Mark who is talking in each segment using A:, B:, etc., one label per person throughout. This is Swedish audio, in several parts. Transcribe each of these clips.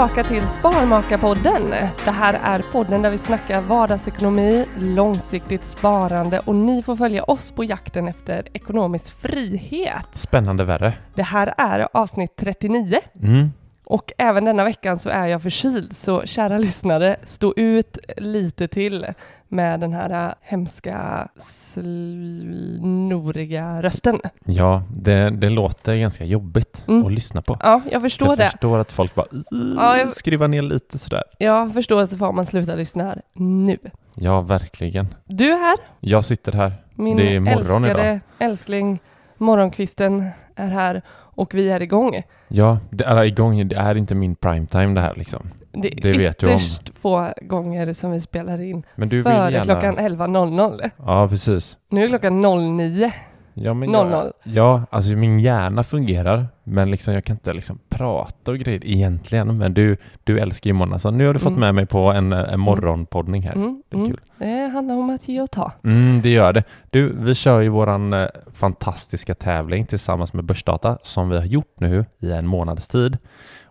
A: Tillbaka till Sparmakarpodden. Det här är podden där vi snackar vardagsekonomi, långsiktigt sparande och ni får följa oss på jakten efter ekonomisk frihet.
B: Spännande värre.
A: Det här är avsnitt 39
B: Mm.
A: Och även denna veckan så är jag förkyld så kära lyssnare, stå ut lite till med den här äh, hemska snoriga rösten.
B: Ja, det, det låter ganska jobbigt
A: Mm.
B: att lyssna på.
A: Ja, jag
B: Så
A: förstår
B: jag
A: det.
B: förstår att folk bara
A: Ja, jag-
B: skruvar ner lite sådär.
A: Jag förstår att man sluta lyssna här nu.
B: Ja, verkligen.
A: Du är här,
B: Jag sitter här.
A: min
B: Det är morgon
A: älskade
B: idag.
A: älskling. Morgonkvisten är här och vi är igång.
B: Ja, det är igång. Det är inte min primetime det här liksom.
A: Det är
B: Det vet du om.
A: ytterst få gånger som vi spelar in
B: Men du vill
A: före
B: gärna...
A: klockan 11.00.
B: Ja, precis.
A: Nu är klockan 09.
B: Ja, men
A: 00.
B: jag, ja, alltså min hjärna fungerar, men liksom jag kan inte liksom prata och grejer egentligen. Men du, du älskar ju morgon, så nu har du fått
A: Mm.
B: med mig på en, en morgonpoddning här.
A: Mm,
B: Det är
A: mm.
B: kul.
A: Det handlar om att ge och ta.
B: Mm, det gör det. Du, vi kör ju våran eh, fantastiska tävling tillsammans med Börsdata som vi har gjort nu i en månads tid.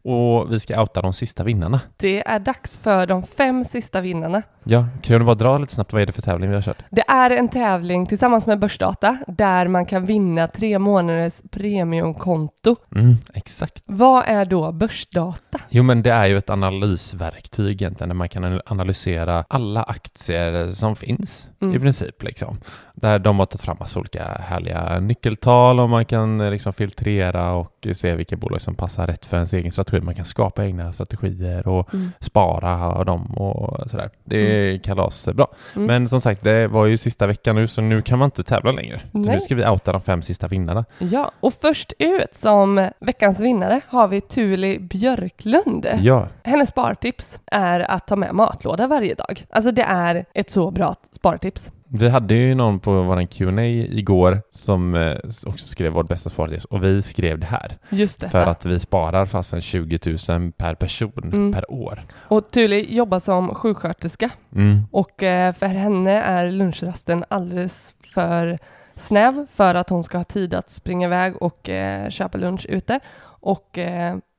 B: Och vi ska outa de sista vinnarna.
A: Det är dags för de fem sista vinnarna.
B: Ja, kan du bara dra lite snabbt vad är det för tävling vi har kört?
A: Det är en tävling tillsammans med Börsdata där man kan vinna tre månaders premiumkonto.
B: Mm, exakt.
A: Vad är då Börsdata?
B: Jo, men det är ju ett analysverktyg egentligen där man kan analysera alla aktier som finns
A: Mm.
B: i princip liksom. Där de har tagit fram massa olika härliga nyckeltal och man kan eh, liksom filtrera och se vilka bolag som passar rätt för ens egen strategi. Man kan skapa egna strategier och
A: Mm.
B: spara av dem och sådär. Det är kalasbra.
A: Mm.
B: Men som sagt, det var ju sista veckan nu så nu kan man inte tävla längre. Så nu ska vi outa de fem sista vinnarna.
A: Ja, och först ut som veckans vinnare har vi Tuli Björklund.
B: Ja,
A: Hennes spartips är att ta med matlåda varje dag. Alltså det är ett så bra spartips.
B: Vi hade ju någon på våran Q&A igår som eh, också skrev vårt bästa spartips och vi skrev det här
A: Just detta.
B: för att vi sparar fasen 20 000 per person
A: Mm.
B: per år.
A: Och Tuli jobbar som sjuksköterska
B: Mm.
A: och eh, för henne är lunchrasten alldeles för snäv för att hon ska ha tid att springa iväg och eh, köpa lunch ute. Och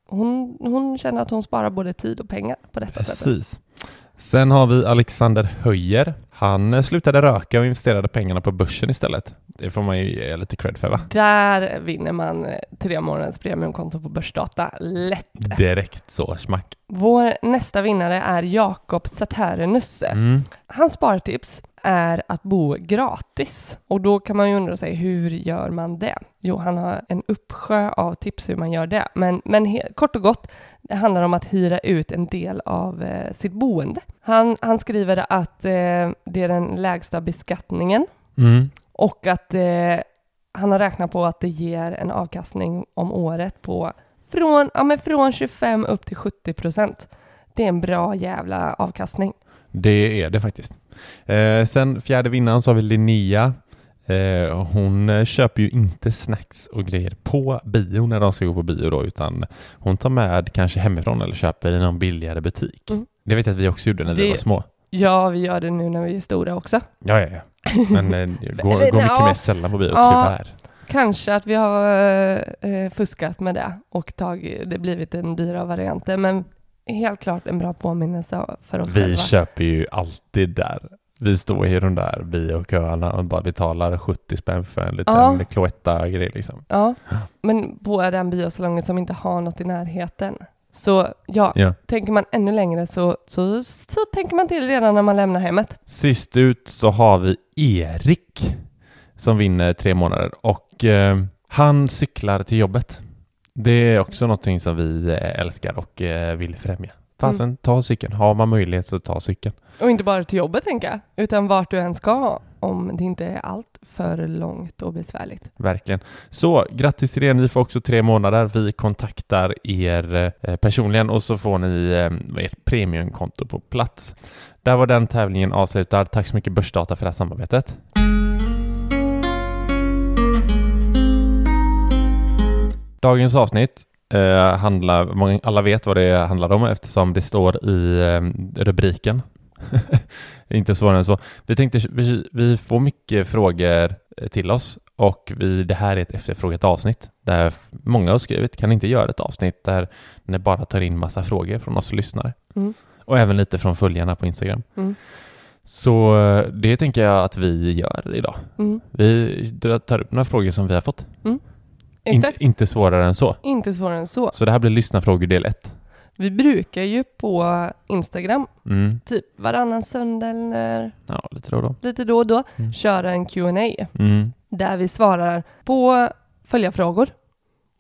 A: hon, hon känner att hon sparar både tid och pengar på detta sättet.
B: Sen har vi Alexander Höjer. Han eh, slutade röka och investerade pengarna på börsen istället. Det får man ju ge lite cred för va?
A: Där vinner man eh, tre månaders premiumkonto på Börsdata lätt.
B: Direkt så, smack.
A: Vår nästa vinnare är Jakob Saturnus.
B: Mm.
A: Hans spartips är att bo gratis. Och då kan man ju undra sig, hur gör man det? Jo, han har en uppsjö av tips hur man gör det. Men, men kort och gott, det handlar om att hyra ut en del av eh, sitt boende. Han, han skriver att eh, det är den lägsta beskattningen
B: Mm.
A: och att eh, han har räknat på att det ger en avkastning om året på från, ja, men från 25 upp till 70 procent. Det är en bra jävla avkastning.
B: Det är det faktiskt. Eh, sen fjärde vinnaren så har vi Linnea. Eh, hon eh, köper ju inte snacks och grejer på bio när de ska gå på bio då, utan hon tar med kanske hemifrån eller köper i någon billigare butik.
A: Mm.
B: Det vet jag att vi också gjorde när vi
A: Det-
B: var små.
A: Ja, vi gör det nu när vi är stora också.
B: Ja, ja, ja. Men eh, går, går mycket
A: ja.
B: mer sällan på bio,
A: Ja.
B: här.
A: Kanske att vi har eh, fuskat med det och tagit, det blivit en dyrare variant. Men helt klart en bra påminnelse för oss
B: Vi
A: själva.
B: köper ju alltid där. Vi står i de där bioköerna och bara betalar 70 spänn för en liten
A: Ja.
B: Cloetta-grej liksom.
A: Ja, men på den biosalongen som inte har något i närheten. Så ja,
B: Ja.
A: tänker man ännu längre så, så, så tänker man till redan när man lämnar hemmet.
B: Sist ut så har vi Erik som vinner tre månader och eh, han cyklar till jobbet. Det är också någonting som vi eh, älskar och eh, vill främja. Fasen,
A: Mm.
B: ta cykeln. Har man möjlighet så ta cykeln.
A: Och inte bara till jobbet tänker jag, utan vart du än ska om det inte är allt för långt och besvärligt.
B: Verkligen. Så grattis till er. Ni får också tre månader. Vi kontaktar er eh, personligen och så får ni ert premiumkonto på plats. Där var den tävlingen avslutad. Tack så mycket Börsdata för det här samarbetet. Dagens avsnitt eh, handlar, många- alla vet vad det handlar om eftersom det står i eh, rubriken. Inte svårare än så. Vi tänkte, vi, vi får mycket frågor till oss och vi, det här är ett efterfrågat avsnitt där många har skrivit, kan inte göra ett avsnitt där ni bara tar in massa frågor från oss lyssnare?
A: Mm.
B: Och även lite från följarna på Instagram.
A: Mm.
B: Så eh, det tänker jag att vi gör idag.
A: Mm.
B: Vi tar upp några frågor som vi har fått. In, inte svårare än så.
A: inte svårare än så.
B: Så det här blir lyssnarfrågor del ett.
A: Vi brukar ju på Instagram,
B: Mm.
A: typ varannan söndag eller
B: Ja, lite då och då.
A: lite då och då,
B: Mm.
A: köra en Q&A
B: Mm.
A: där vi svarar på följarfrågor.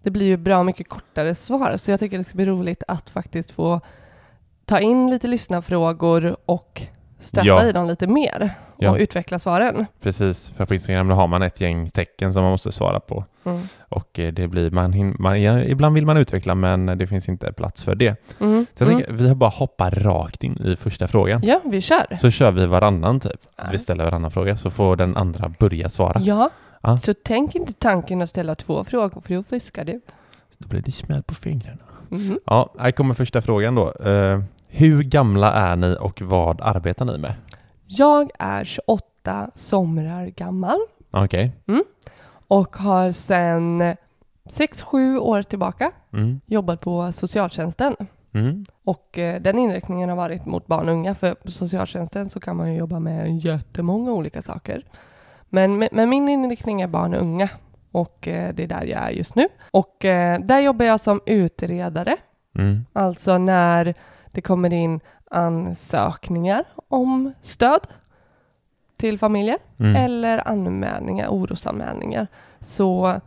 A: Det blir ju bra mycket kortare svar, så jag tycker det ska bli roligt att faktiskt få ta in lite lyssnarfrågor och stötta
B: Ja.
A: i dem lite mer och
B: Ja.
A: utveckla svaren.
B: Precis, för på Instagram har man ett gäng tecken som man måste svara på.
A: Mm.
B: Och eh, det blir, man, man, ibland vill man utveckla men det finns inte plats för det.
A: Mm.
B: Så jag
A: Mm.
B: tänker, vi har bara hoppat rakt in i första frågan.
A: Ja, vi kör.
B: Så kör vi varannan typ.
A: Ja.
B: Vi ställer varannan fråga så får den andra börja svara.
A: Ja,
B: Ja.
A: så tänk inte tanken att ställa två frågor för då fuskar du.
B: Då blir det smäll på fingrarna.
A: Mhm.
B: Ja, här kommer första frågan då. Eh, hur gamla är ni och vad arbetar ni med?
A: Jag är 28 somrar gammal
B: Okej.
A: och har sedan 6-7 år tillbaka
B: Mm.
A: jobbat på socialtjänsten.
B: Mm.
A: Och eh, den inriktningen har varit mot barn och unga, för på socialtjänsten så kan man ju jobba med jättemånga olika saker. Men, men, men min inriktning är barn och unga och eh, det är där jag är just nu. Och eh, där jobbar jag som utredare,
B: Mm.
A: alltså när det kommer in ansökningar om stöd till familjer
B: Mm.
A: eller anmälningar, orosanmälningar. Så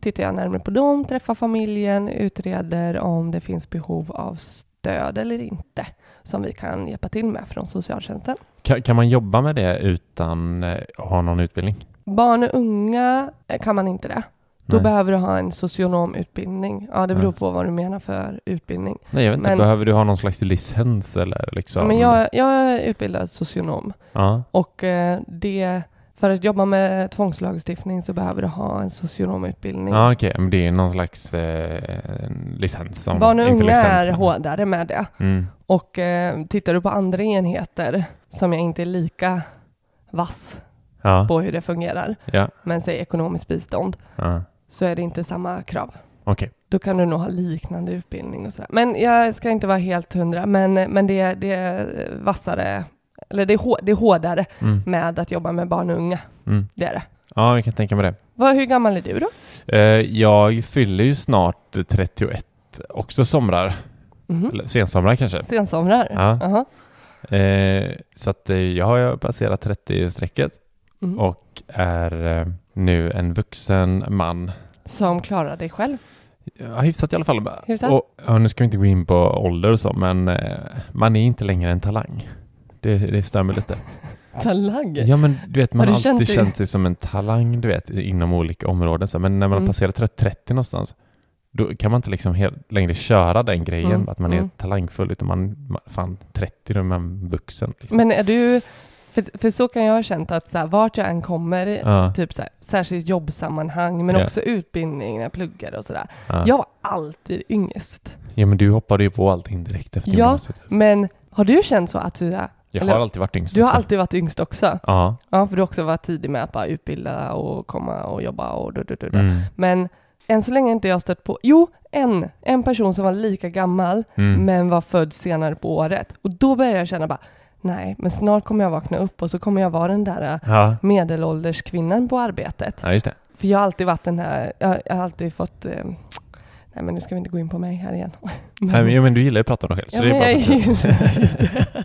A: tittar jag närmare på dem, träffar familjen, utreder om det finns behov av stöd eller inte som vi kan hjälpa till med från socialtjänsten.
B: Kan, kan man jobba med det utan eh, att ha någon utbildning?
A: Barn och unga eh, kan man inte det. Då
B: Nej.
A: behöver du ha en socionomutbildning. Ja, det beror
B: Ja.
A: på vad du menar för utbildning.
B: Nej, jag vet inte.
A: Men-
B: Behöver du ha någon slags licens eller liksom?
A: Men jag, jag är utbildad socionom
B: Ja,
A: och eh, det, för att jobba med tvångslagstiftning så behöver du ha en socionomutbildning.
B: ja okej. Men det är någon slags eh, licens? Som,
A: Barn och unga
B: licens,
A: är
B: men-
A: hårdare med det.
B: Mm.
A: Och eh, tittar du på andra enheter som jag inte är lika vass
B: Ja,
A: på hur det fungerar,
B: ja,
A: men säg ekonomiskt bistånd,
B: ja.
A: Så är det inte samma krav.
B: Okej.
A: Då kan du nog ha liknande utbildning och sådär. Men jag ska inte vara helt hundra, men, men det, det är vassare, eller det är, hår, det är hårdare
B: Mm.
A: med att jobba med barn och unga.
B: Mm.
A: Det är det.
B: Ja, jag kan tänka mig det.
A: Vad, hur gammal är du då?
B: Eh, jag fyller ju snart 31, också somrar.
A: Mhm.
B: Eller sensomrar kanske.
A: Sensomrar?
B: Ja.
A: Jaha.
B: Eh, så att eh, jag har passerat 30-strecket
A: Mm.
B: och är eh, nu en vuxen man.
A: Som klarar dig själv.
B: Ja, hyfsat i alla fall.
A: Hyfsat.
B: Och, ja, nu ska vi inte gå in på ålder och så, men eh, man är inte längre en talang. Det, det stämmer lite.
A: Talang.
B: Ja men du vet, man
A: Har känt
B: alltid
A: dig-
B: känt sig som en talang du vet, inom olika områden. Så, men när man
A: Mm.
B: har passerat 30 30 någonstans, då kan man inte liksom helt, längre köra den grejen,
A: Mm,
B: att man är
A: mm.
B: talangfull, utan man, man fan 30 då är man vuxen. Liksom.
A: Men är du, för, för så kan jag ha känt att så här, vart jag än kommer,
B: ja,
A: typ så här, särskilt jobbsammanhang, men
B: Ja.
A: också utbildning när jag pluggade och sådär.
B: ja.
A: Jag var alltid yngst.
B: ja men du hoppade ju på allting direkt efter
A: Ja.
B: gymnasiet.
A: Men har du känt så att du är,
B: Jag
A: eller-
B: har alltid varit yngst
A: du har
B: också.
A: alltid varit yngst också?
B: Ja.
A: Ja, för du har också varit tidig med att bara utbilda och komma och jobba och du, du, du, du.
B: Mm.
A: Men än så länge inte jag stött på, jo, en, en person som var lika gammal
B: Mm.
A: men var född senare på året. Och då började jag känna bara, nej, men snart kommer jag vakna upp och så kommer jag vara den där äh,
B: Ja.
A: medelålders kvinnan på arbetet.
B: ja, just det.
A: För jag har alltid varit den här, jag, jag har alltid fått, eh, nej men nu ska vi inte gå in på mig här igen. Men-
B: Nej, men, ja, men du gillar ju att prata om dig själv, så
A: Ja,
B: det är bara
A: jag det.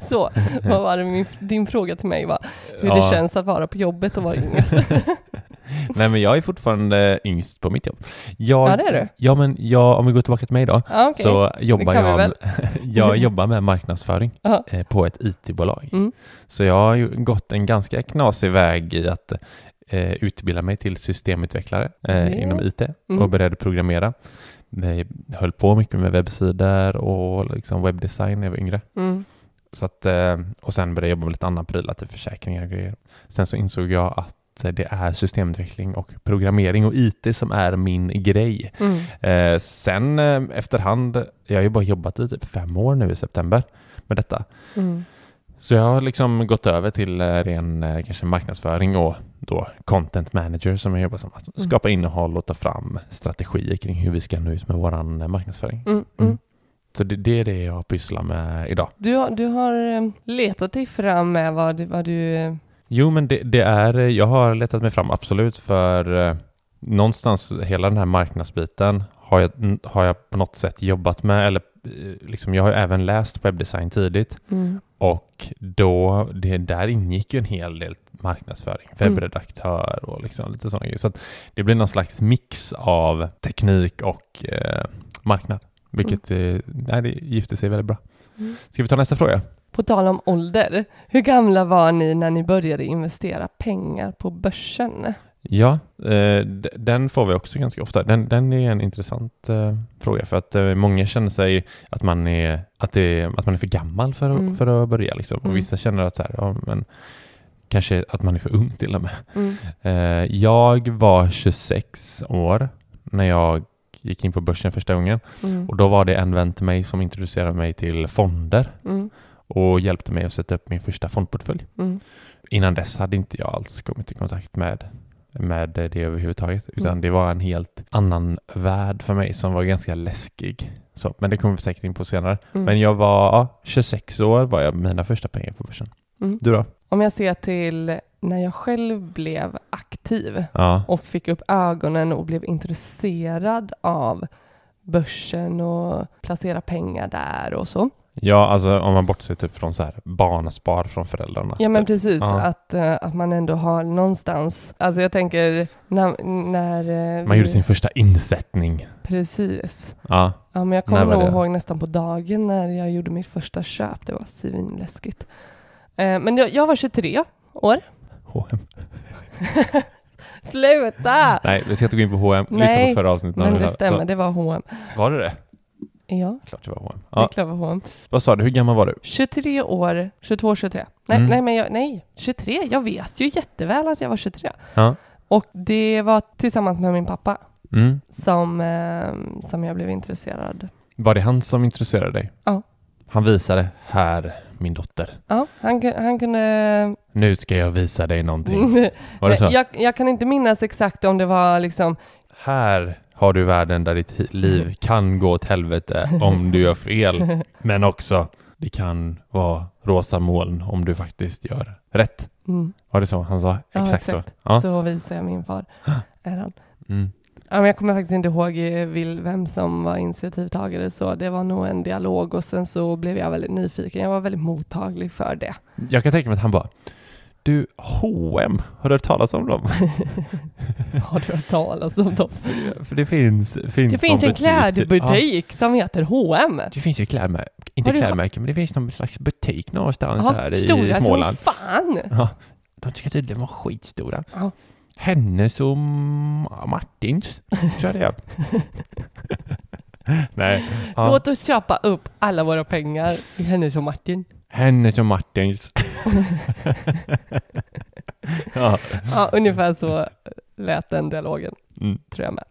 A: Så, vad var det min, din fråga till mig var? Hur det
B: Ja.
A: känns att vara på jobbet och vara yngst.
B: Nej men jag är fortfarande yngst på mitt jobb. Jag,
A: Ja, det är du.
B: Ja men jag, om vi går tillbaka till mig då,
A: Ja, okej.
B: så jobbar jag, jag jobbar med marknadsföring eh, på ett IT-bolag.
A: Mm.
B: Så jag har ju gått en ganska knasig väg i att eh, utbilda mig till systemutvecklare eh,
A: Det-
B: inom IT
A: Mm.
B: och började programmera. Jag höll på mycket med webbsidor och liksom webbdesign när jag var yngre.
A: Mm.
B: Så att, eh, och sen började jag jobba med lite andra prylar, typ försäkringar och grejer. Sen så insåg jag att det är systemutveckling och programmering och IT som är min grej.
A: Mm.
B: Eh, sen eh, efterhand, jag har ju bara jobbat i typ fem år nu i september med detta.
A: Mm.
B: Så jag har liksom gått över till eh, ren eh, kanske marknadsföring och då content manager som jag jobbar som. Att
A: Mm.
B: skapa innehåll och ta fram strategier kring hur vi ska nå ut med våran eh, marknadsföring.
A: Mm.
B: Mm.
A: Mm.
B: Så det, det är det jag pysslar med idag.
A: Du, har- du har letat dig fram med vad du, vad du
B: Jo, men det, det är, jag har letat mig fram absolut för eh, någonstans hela den här marknadsbiten har jag, har jag på något sätt jobbat med eller eh, liksom jag har även läst webbdesign tidigt
A: mm.
B: och då, det, där ingick ju en hel del marknadsföring,
A: Mm.
B: webbredaktör och liksom lite sådana grejer. Så det blir någon slags mix av teknik och eh, marknad, vilket eh, nej, det gifter sig väldigt bra.
A: Mm.
B: Ska vi ta nästa fråga?
A: På tal om ålder, hur gamla var ni när ni började investera pengar på börsen?
B: Ja, eh, den får vi också ganska ofta. Den, den är en intressant eh, fråga för att eh, många känner sig att man är, att det, att man är för gammal för,
A: Mm.
B: för att börja. Liksom.
A: Mm.
B: Och vissa känner att så här, ja, men, kanske att man är för ung till och med.
A: Mm.
B: Eh, jag var 26 år när jag gick in på börsen första gången
A: Mm.
B: och då var det en vän till mig som introducerade mig till fonder
A: Mm.
B: Och hjälpte mig att sätta upp min första fondportfölj.
A: Mm.
B: Innan dess hade inte jag alls kommit i kontakt med, med det överhuvudtaget. Utan
A: Mm.
B: det var en helt annan värld för mig som var ganska läskig. Så, men det kommer vi säkert in på senare.
A: Mm.
B: Men jag var ja, 26 år var jag mina första pengar på börsen.
A: Mm.
B: Du då?
A: Om jag ser till när jag själv blev aktiv
B: Ja.
A: och fick upp ögonen och blev intresserad av börsen och placera pengar där och så.
B: Ja, alltså om man bortser typ från så här barnspar från föräldrarna.
A: Ja men
B: typ.
A: precis,
B: Ja.
A: att, eh, att man ändå har någonstans, alltså jag tänker när, när eh,
B: Man gjorde sin första insättning.
A: Precis.
B: Ja.
A: Ja men jag kommer nog ihåg nästan på dagen när jag gjorde mitt första köp, det var svinläskigt. Eh, men jag, jag var 23 år.
B: H&M.
A: Sluta!
B: Nej, vi ska inte gå in på H&M. Lyssna
A: Nej,
B: på förra avsnittet.
A: Men det
B: Så-
A: stämmer, det var H&M.
B: Var det det?
A: Ja,
B: Klart det var H&M.
A: det är
B: Ja.
A: klart det var H&M.
B: Vad sa du, hur gammal var du?
A: 23 år, 22, 23. Nej,
B: Mm.
A: nej men jag, nej, 23. Jag vet ju jätteväl att jag var 23.
B: Ja.
A: Och det var tillsammans med min pappa
B: Mm.
A: som, eh, som jag blev intresserad.
B: Var det han som intresserade dig?
A: Ja.
B: Han visade, här min dotter.
A: Ja, han, han kunde...
B: Nu ska jag visa dig någonting. Var det så?
A: jag, jag kan inte minnas exakt om det var liksom
B: Här har du världen där ditt liv kan gå åt helvete om du gör fel. Men också, det kan vara rosa moln om du faktiskt gör rätt.
A: Mm.
B: Var det så han sa?
A: Ja,
B: exakt, så. Ja.
A: Så visar jag min far. Är han.
B: Mm.
A: Ja, men jag kommer faktiskt inte ihåg eh, vem som var initiativtagare, så det var nog en dialog och sen så blev jag väldigt nyfiken. Jag var väldigt mottaglig för det.
B: Jag kan tänka mig att han bara Du, H&M har du hört talas om dem?
A: Har du hört talas om dem?
B: För det finns, finns
A: Det finns en
B: butik- Ja,
A: klädbutik som heter H&M.
B: det finns ju klädmärke, inte
A: Har du-
B: klädmärke, men det finns någon slags butik någonstans här i
A: stora
B: Småland.
A: som fan.
B: Ja, de ska tydligen vara skitstora.
A: Ja.
B: Hennes och Ma- Martins, tror jag det är. Nej. Ja.
A: Låt oss köpa upp alla våra pengar i Hennes och Martin.
B: Hennes och Martins. ja.
A: Ja, ungefär så lät den dialogen,
B: Mm.
A: tror jag med.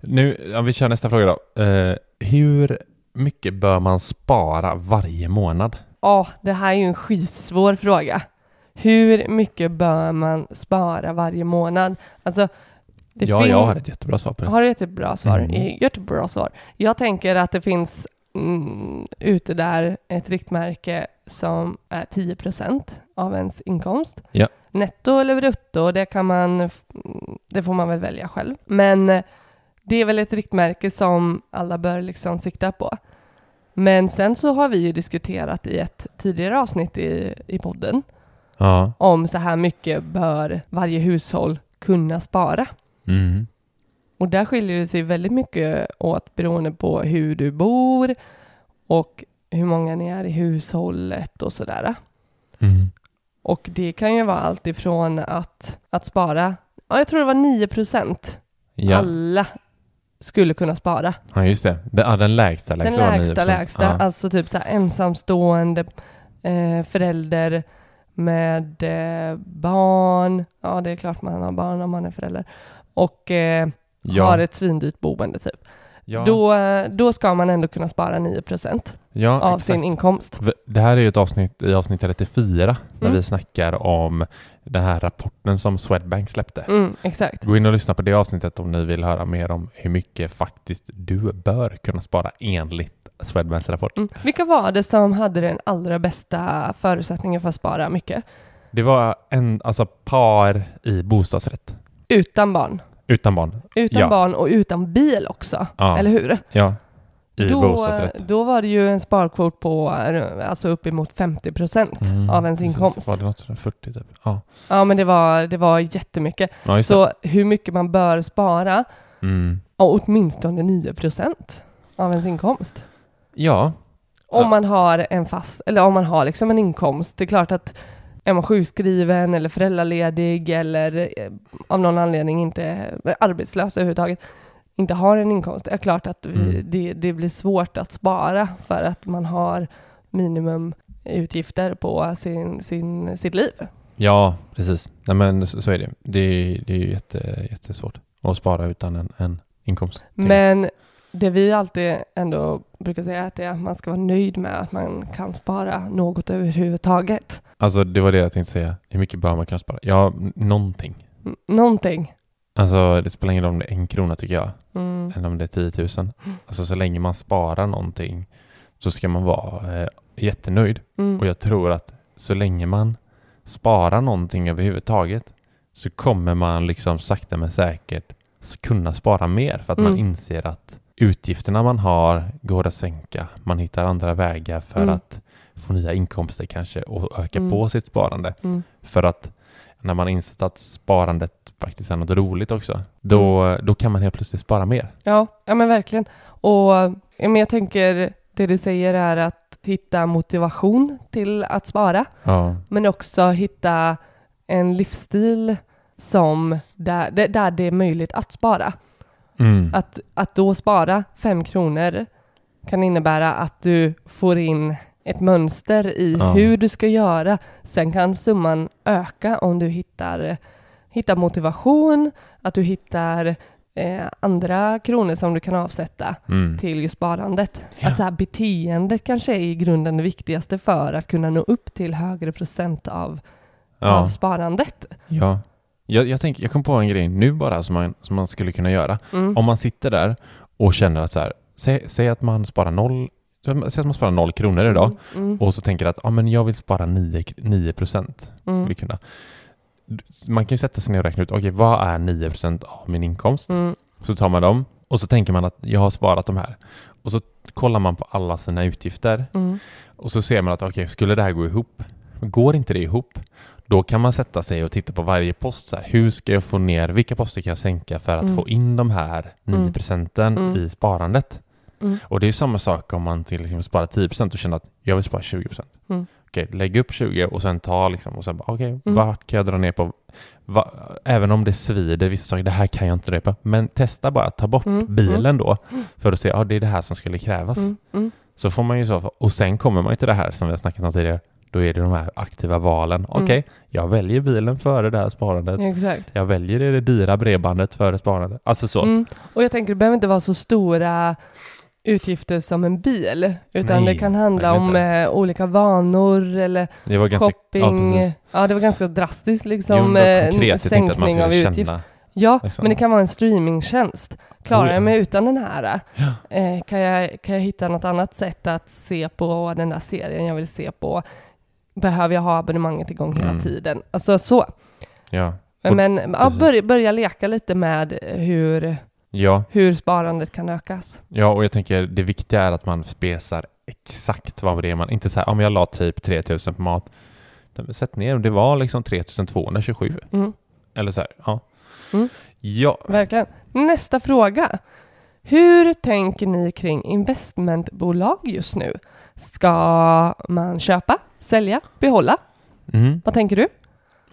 B: Nu, ja, vi kör nästa fråga då. Eh, hur mycket bör man spara varje månad?
A: Ja, det här är ju en skitsvår fråga. Hur mycket bör man spara varje månad? Alltså, det
B: ja, jag har ett jättebra svar på det.
A: Har du ett bra svar?
B: Mm.
A: Jättebra svar. Jag tänker att det finns mm, ute där ett riktmärke som är 10% av ens inkomst.
B: Ja.
A: Netto eller brutto, det kan man, mm, det får man väl välja själv. Men eh, det är väl ett riktmärke som alla bör liksom sikta på. Men sen så har vi ju diskuterat i ett tidigare avsnitt i, i podden
B: Ja.
A: om så här mycket bör varje hushåll kunna spara.
B: Mm.
A: Och där skiljer det sig väldigt mycket åt beroende på hur du bor och hur många ni är i hushållet och sådär.
B: Mm.
A: Och det kan ju vara allt ifrån att, att spara, ja jag tror det var 9
B: Ja.
A: alla skulle kunna spara.
B: ja, just det. Den, den lägsta
A: Den
B: lägsta var 9%.
A: lägsta lägsta,
B: Ja.
A: alltså typ så ensamstående eh, förälder med eh, barn, ja det är klart man har barn om man är förälder, och eh,
B: ja.
A: har ett svindyrt boende typ.
B: ja.
A: Då, då ska man ändå kunna spara 9
B: ja,
A: av
B: exakt.
A: sin inkomst.
B: Det här är ju ett avsnitt i avsnitt 34 när
A: Mm.
B: vi snackar om den här rapporten som Swedbank släppte.
A: Mm, exakt.
B: Gå in och lyssna på det avsnittet om ni vill höra mer om hur mycket faktiskt du bör kunna spara enligt Swedbanks rapport.
A: Mm. Vilka var det som hade den allra bästa förutsättningen för att spara mycket?
B: Det var en, alltså par i bostadsrätt.
A: Utan barn.
B: Utan barn.
A: Utan
B: Ja.
A: barn och utan bil också.
B: Ja.
A: Eller hur?
B: Ja. I
A: då,
B: bostadsrätt.
A: då var det ju en sparkvot på alltså uppemot 50 procent
B: Mm,
A: av ens
B: precis.
A: inkomst.
B: Var det något sådär 40 typ? Ja.
A: Ja, men det var, det var jättemycket.
B: ja.
A: Så hur mycket man bör spara?
B: Mm.
A: Åtminstone 9 procent av ens inkomst.
B: Ja.
A: Om man har en fast, eller om man har liksom en inkomst. Det är klart att är man sjukskriven eller föräldraledig eller eh, av någon anledning inte arbetslös överhuvudtaget, inte har en inkomst, det är klart att vi,
B: Mm.
A: det, det blir svårt att spara för att man har minimumutgifter på sin, sin, sitt liv.
B: Ja, precis. Nej men så, är det. Det är, det är ju jätte, jättesvårt att spara utan en, en inkomst.
A: Men det vi alltid ändå brukar säga att det är att man ska vara nöjd med att man kan spara något överhuvudtaget.
B: Alltså det var det jag tänkte säga. Hur mycket bör man kunna spara? Ja, n- någonting.
A: Mm, Någonting.
B: Alltså det spelar ingen roll om det är en krona tycker jag.
A: Mm.
B: Eller om det är 10 000. Alltså så länge man sparar någonting så ska man vara eh, jättenöjd.
A: Mm.
B: Och jag tror att så länge man sparar någonting överhuvudtaget så kommer man liksom sakta men säkert kunna spara mer för att man
A: Mm.
B: inser att utgifterna man har går att sänka. Man hittar andra vägar för
A: Mm.
B: att få nya inkomster kanske och öka
A: Mm.
B: på sitt sparande.
A: Mm.
B: För att när man insett att sparandet faktiskt är något roligt också, då,
A: Mm.
B: då kan man helt plötsligt spara mer.
A: Ja, ja men verkligen. Och ja, men jag tänker, det du säger är att hitta motivation till att spara,
B: Ja,
A: men också hitta en livsstil som där, där- där det är möjligt att spara.
B: Mm.
A: Att, att då spara fem kronor kan innebära att du får in ett mönster i
B: Ja.
A: hur du ska göra. Sen kan summan öka om du hittar, hittar motivation, att du hittar eh, andra kronor som du kan avsätta
B: Mm.
A: till sparandet.
B: Ja.
A: Att så här, beteendet kanske är i grunden det viktigaste för att kunna nå upp till högre procent av, av
B: Ja,
A: sparandet.
B: ja. Jag, jag, tänker, jag kom på en grej nu bara som man, som man skulle kunna göra.
A: Mm.
B: Om man sitter där och känner att så här, säg, säg att man sparar noll säg att man sparar noll kronor idag
A: Mm, mm,
B: och så tänker att ah, men jag vill spara 9, 9 procent.
A: mm,
B: Man kan ju sätta sig ner och räkna ut, okej vad är 9 procent av min inkomst?
A: mm,
B: Så tar man dem och så tänker man att jag har sparat de här. Och så kollar man på alla sina utgifter
A: mm,
B: och så ser man att okej, skulle det här gå ihop? Går inte det ihop? Då kan man sätta sig och titta på varje post. Så här, hur ska jag få ner, vilka poster kan jag sänka för att
A: Mm.
B: få in de här 9
A: Mm.
B: procenten
A: Mm.
B: i sparandet?
A: mm,
B: Och det är samma sak om man till exempel sparar 10 procent och känner att jag vill spara 20 procent.
A: Mm.
B: Okej, lägg upp 20 och sen ta liksom och sen bara okej,
A: Mm.
B: vart kan jag dra ner på? Va, även om det svider vissa saker, det här kan jag inte dra ner på. Men testa bara att ta bort
A: Mm.
B: bilen då för att se, ja det är det här som skulle krävas.
A: mm, mm.
B: Så får man ju så, och sen kommer man ju till det här som vi har snackat om tidigare. Då är det de här aktiva valen.
A: Mm.
B: Okej, jag väljer bilen före det här sparandet.
A: Exakt.
B: Jag väljer det, det dyra bredbandet före sparandet. Alltså så.
A: Mm. Och jag tänker det behöver inte vara så stora utgifter som en bil, utan
B: Nej,
A: det kan handla om eh, olika vanor eller
B: Det var ganska...
A: shopping.
B: Ja,
A: Ja, det var ganska drastiskt
B: Jo,
A: liksom.
B: men
A: eh,
B: konkret, jag tänkte att man
A: sänkning av utgift. Ja,
B: liksom.
A: men det kan vara en streamingtjänst. Klarar
B: Oh, ja.
A: jag mig utan den här?
B: Ja.
A: Eh, kan, jag, kan jag hitta något annat sätt att se på den där serien jag vill se på? Behöver jag ha abonnemanget igång hela
B: Mm.
A: tiden? Alltså så.
B: Ja. Och-
A: Men ja, börja, börja leka lite med hur,
B: Ja,
A: hur sparandet kan ökas.
B: ja, och jag tänker det viktiga är att man spesar exakt vad det är man... Inte så här, om jag la typ 3000 på mat. Sätt ner, det var liksom 3227.
A: Mm,
B: Eller så här, ja.
A: Mm.
B: Ja,
A: verkligen. Nästa fråga. Hur tänker ni kring investmentbolag just nu? Ska man köpa, sälja, behålla?
B: mm.
A: Vad tänker du?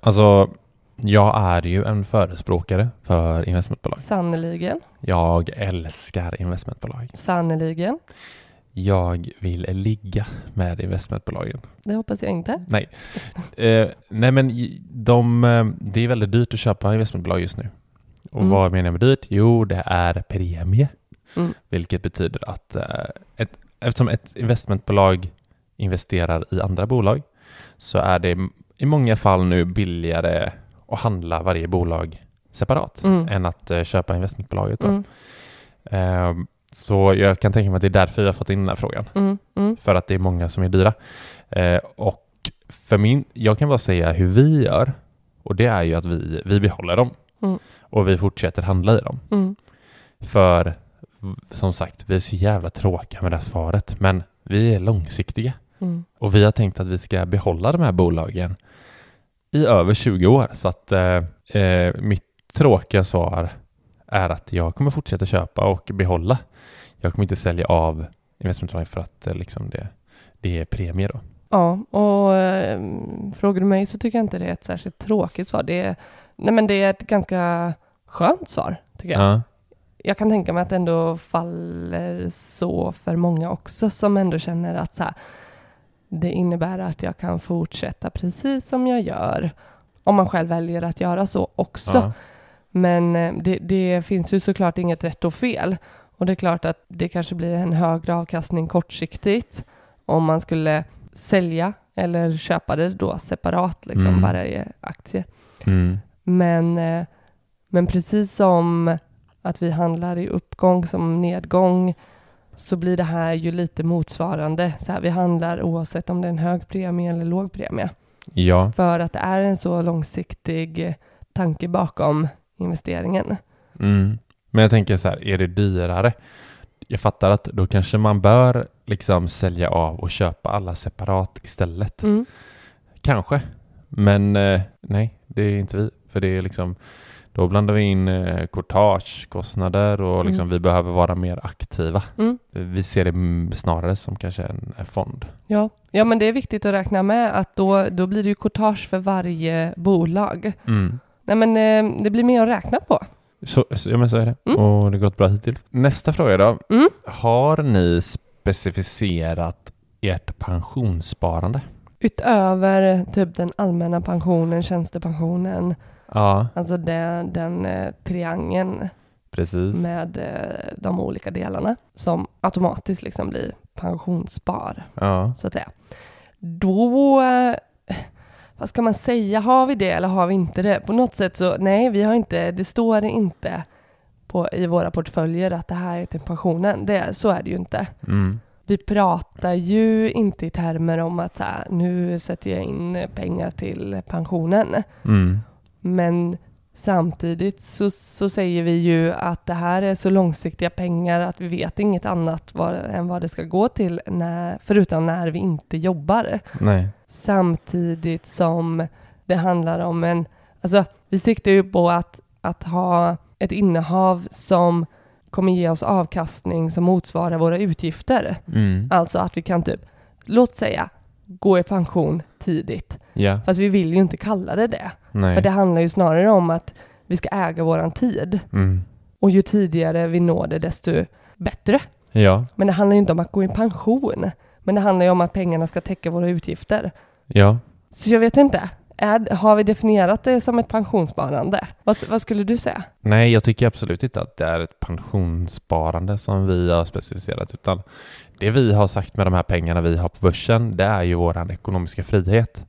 B: alltså jag är ju en förespråkare för investmentbolag.
A: Sannerligen,
B: Jag älskar investmentbolag.
A: sannerligen.
B: Jag vill ligga med investmentbolagen.
A: Det hoppas jag inte.
B: Nej, eh, nej men de, eh, det är väldigt dyrt att köpa investmentbolag just nu. Och
A: Mm.
B: vad menar jag med dyrt? Jo, det är premie.
A: Mm.
B: Vilket betyder att eh, ett, eftersom ett investmentbolag investerar i andra bolag så är det i många fall nu billigare att handla varje bolag separat
A: Mm.
B: än att eh, köpa investmentbolaget. Då.
A: Mm,
B: Ehm, så jag kan tänka mig att det är därför jag har fått in den här frågan.
A: mm, mm,
B: För att det är många som är dyra. Eh, och för min, jag kan bara säga hur vi gör. Och det är ju att vi, vi behåller dem.
A: Mm.
B: Och vi fortsätter handla i dem.
A: mm,
B: För som sagt, vi är så jävla tråkiga med det här svaret. Men vi är långsiktiga.
A: mm.
B: Och vi har tänkt att vi ska behålla de här bolagen i över 20 år. Så att eh, eh, mitt tråkiga svar är att jag kommer fortsätta köpa och behålla. Jag kommer inte sälja av investmentbolag för att eh, liksom det, det är premie då.
A: Ja, och eh, frågar du mig så tycker jag inte det är ett särskilt tråkigt svar. Det är, nej men det är ett ganska skönt svar, tycker jag.
B: Ja.
A: Jag kan tänka mig att det ändå faller så för många också som ändå känner att så här, det innebär att jag kan fortsätta precis som jag gör. Om man själv väljer att göra så också.
B: Ja.
A: Men eh, det, det finns ju såklart inget rätt och fel. Och det är klart att det kanske blir en högre avkastning kortsiktigt om man skulle sälja eller köpa det då separat, liksom
B: Mm.
A: i aktie.
B: Mm.
A: Men, eh, men precis som att vi handlar i uppgång som nedgång så blir det här ju lite motsvarande. Så här, vi handlar oavsett om det är en hög premie eller låg premie.
B: ja.
A: För att det är en så långsiktig tanke bakom investeringen.
B: Mm. Men jag tänker så här, är det dyrare? Jag fattar att då kanske man bör liksom sälja av och köpa alla separat istället.
A: Mm.
B: Kanske. Men eh, nej, det är inte vi. För det är liksom, då blandar vi in eh, courtagekostnader och liksom
A: Mm.
B: vi behöver vara mer aktiva.
A: Mm.
B: Vi ser det mm, snarare som kanske en, fond.
A: Ja. ja, men det är viktigt att räkna med att då, då blir det ju courtage för varje bolag. Nej, men eh, det blir mer att räkna på.
B: Så, så, ja, men så är det.
A: Mm.
B: Och det har gått bra hittills. Nästa fråga då.
A: Mm.
B: Har ni specificerat ert pensionssparande?
A: Utöver typ den allmänna pensionen, tjänstepensionen,
B: Ja,
A: alltså den, den eh, triangeln
B: precis.
A: med eh, de olika delarna som automatiskt liksom blir pensionsspar,
B: Ja.
A: så att säga. Då, eh, vad ska man säga, har vi det eller har vi inte det? På något sätt så, nej, vi har inte, det står inte på, i våra portföljer att det här är till pensionen. Det, så är det ju inte.
B: Mm.
A: vi pratar ju inte i termer om att äh, nu sätter jag in pengar till pensionen.
B: Mm.
A: Men samtidigt så, så säger vi ju att det här är så långsiktiga pengar att vi vet inget annat vad, än vad det ska gå till när, förutom när vi inte jobbar.
B: Nej.
A: Samtidigt som det handlar om en... Alltså, vi siktar ju på att, att ha ett innehav som kommer ge oss avkastning som motsvarar våra utgifter.
B: Mm.
A: Alltså att vi kan typ, låt säga, gå i pension tidigt.
B: Ja.
A: Fast vi vill ju inte kalla det det.
B: Nej.
A: För det handlar ju snarare om att vi ska äga våran tid.
B: Mm.
A: Och ju tidigare vi når det, desto bättre.
B: Ja.
A: Men det handlar ju inte om att gå i pension. Men det handlar ju om att pengarna ska täcka våra utgifter.
B: Ja.
A: Så jag vet inte. Är, har vi definierat det som ett pensionssparande? Vad, vad skulle du säga?
B: Nej, jag tycker absolut inte att det är ett pensionssparande som vi har specificerat, utan det vi har sagt med de här pengarna vi har på börsen, det är ju våran ekonomiska frihet.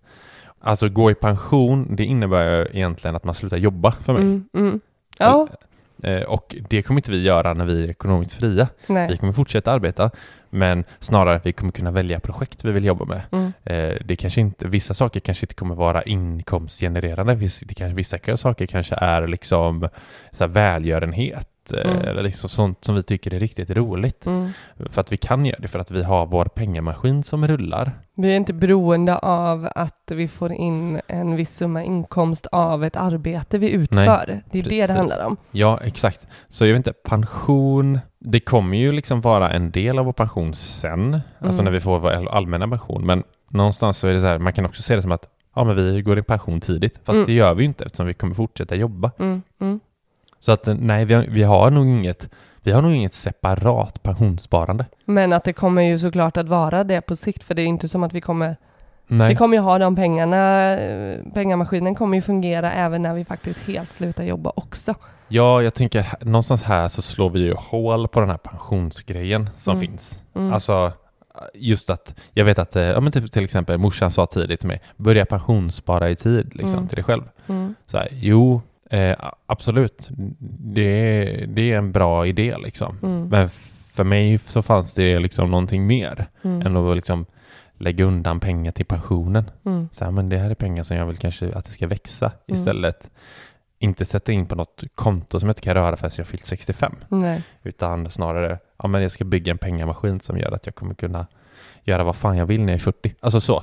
B: Alltså gå i pension, det innebär ju egentligen att man slutar jobba för mig.
A: Mm, mm. Ja,
B: Eh, Och det kommer inte vi göra när vi är ekonomiskt fria. Vi
A: nej.
B: kommer fortsätta arbeta, men snarare vi kommer kunna välja projekt vi vill jobba med.
A: Mm,
B: Eh, Det kanske inte, vissa saker kanske inte kommer vara inkomstgenererande. Viss- Det kanske, vissa saker kanske är liksom så här välgörenhet. Eh,
A: Mm.
B: Eller liksom sånt som vi tycker är riktigt roligt.
A: mm.
B: För att vi kan göra det för att vi har vår pengamaskin som rullar.
A: Vi är inte beroende av att vi får in en viss summa inkomst av ett arbete vi utför. det är det
B: precis.
A: det handlar om.
B: Ja, exakt. Så jag vet inte, pension, det kommer ju liksom vara en del av vår pension sen, alltså
A: Mm.
B: när vi får vår allmänna pension. Men någonstans så är det så här, man kan också se det som att ja, men vi går i pension tidigt. Fast
A: Mm.
B: det gör vi ju inte eftersom vi kommer fortsätta jobba.
A: Mm, mm.
B: Så att nej, vi har, vi har nog inget vi har nog inget separat pensionssparande.
A: Men att det kommer ju såklart att vara det på sikt, för det är inte som att vi kommer...
B: Nej.
A: Vi kommer ju ha de pengarna, eh, pengamaskinen kommer ju fungera även när vi faktiskt helt slutar jobba också.
B: Ja, jag tänker någonstans här så slår vi ju hål på den här pensionsgrejen som
A: Mm.
B: finns.
A: Mm.
B: Alltså just att, jag vet att, eh, ja men typ till exempel morsan sa tidigt till mig, börja pensionsspara i tid liksom
A: Mm.
B: till dig själv.
A: Mm.
B: Så här, jo, eh, absolut, det, är- det är en bra idé liksom.
A: Mm.
B: Men för mig så fanns det liksom någonting mer
A: Mm.
B: än att liksom lägga undan pengar till pensionen.
A: Mm.
B: Så här, men det här är pengar som jag vill kanske att det ska växa
A: Mm.
B: istället. Inte sätta in på något konto som jag inte kan röra förrän jag fyllt 65.
A: Nej.
B: Utan snarare, ja men jag ska bygga en pengamaskin som gör att jag kommer kunna göra vad fan jag vill när jag är 40. Alltså så.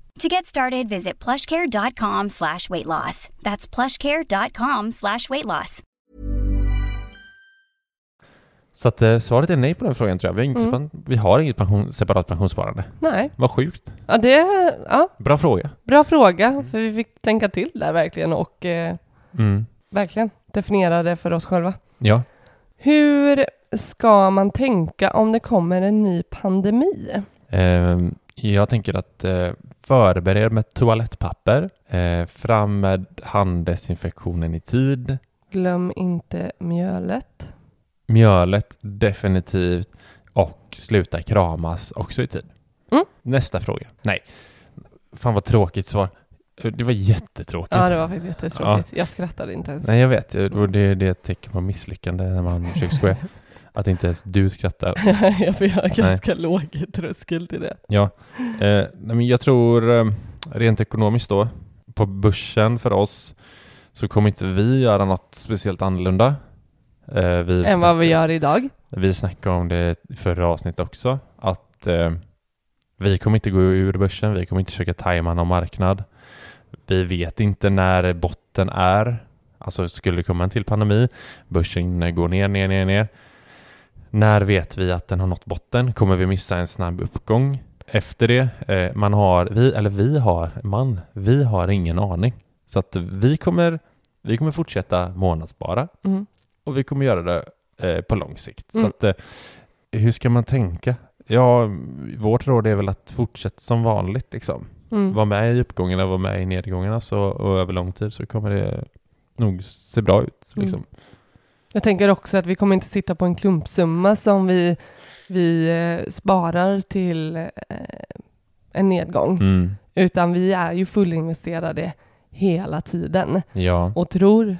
C: To get started, visit plushcare.com slash weight loss. That's plushcare.com slash weight loss.
B: Så att eh, svaret är nej på den frågan tror jag. Vi har, inte,
A: Mm.
B: vi har inget pension, separat pensionssparande.
A: Nej.
B: Vad sjukt.
A: Ja, det... Ja,
B: Bra fråga.
A: bra fråga, för vi fick tänka till där verkligen och eh,
B: Mm.
A: verkligen definiera det för oss själva.
B: Ja.
A: Hur ska man tänka om det kommer en ny pandemi?
B: Ehm, jag tänker att eh, förbered med toalettpapper, eh, fram med handdesinfektionen i tid,
A: Glöm inte mjölet.
B: mjölet definitivt och sluta kramas också i tid.
A: Mm.
B: Nästa fråga. Nej. Fan vad tråkigt svar. Det var jättetråkigt.
A: Ja, det var faktiskt jättetråkigt. Jag skrattade inte ens.
B: Nej, jag vet. Det är ett tecken på misslyckande när man försöker skoja. Att inte ens du skrattar.
A: jag får ha ganska låg tröskel till det.
B: Ja. Eh, nej, men jag tror eh, rent ekonomiskt då, på börsen för oss, så kommer inte vi göra något speciellt annorlunda. Eh,
A: Än vad vi gör idag.
B: Vi snackade om det i förra avsnittet också, att eh, Vi kommer inte gå ur börsen, vi kommer inte försöka tajma någon marknad. Vi vet inte när botten är. Alltså skulle det komma en till pandemi, börsen går ner, ner, ner, ner. När vet vi att den har nått botten? Kommer vi missa en snabb uppgång efter det? Eh, man har, vi, eller vi har, man, vi har ingen aning. Så att vi kommer, vi kommer fortsätta månadsspara
A: Mm.
B: och vi kommer göra det eh, på lång sikt. Så
A: Mm.
B: att, eh, hur ska man tänka? Ja, vårt råd är väl att fortsätta som vanligt liksom.
A: Mm.
B: Var med i uppgångarna, var med i nedgångarna så, och över lång tid så kommer det nog se bra ut.
A: Mm. Jag tänker också att vi kommer inte sitta på en klumpsumma som vi, vi eh, sparar till eh, en nedgång,
B: Mm.
A: utan vi är ju fullinvesterade hela tiden
B: Ja.
A: och tror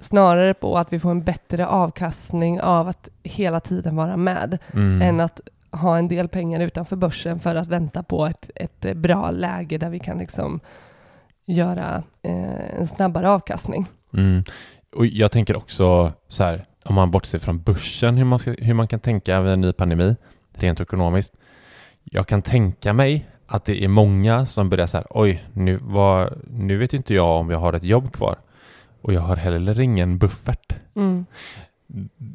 A: snarare på att vi får en bättre avkastning av att hela tiden vara med
B: Mm.
A: än att ha en del pengar utanför börsen för att vänta på ett, ett bra läge där vi kan liksom göra eh, en snabbare avkastning.
B: Mm. Och jag tänker också så här, om man bortser från börsen, hur man, ska, hur man kan tänka vid en ny pandemi, rent ekonomiskt. Jag kan tänka mig att det är många som börjar så här, oj, nu, var, nu vet inte jag om jag har ett jobb kvar. Och jag har heller ingen buffert.
A: Mm.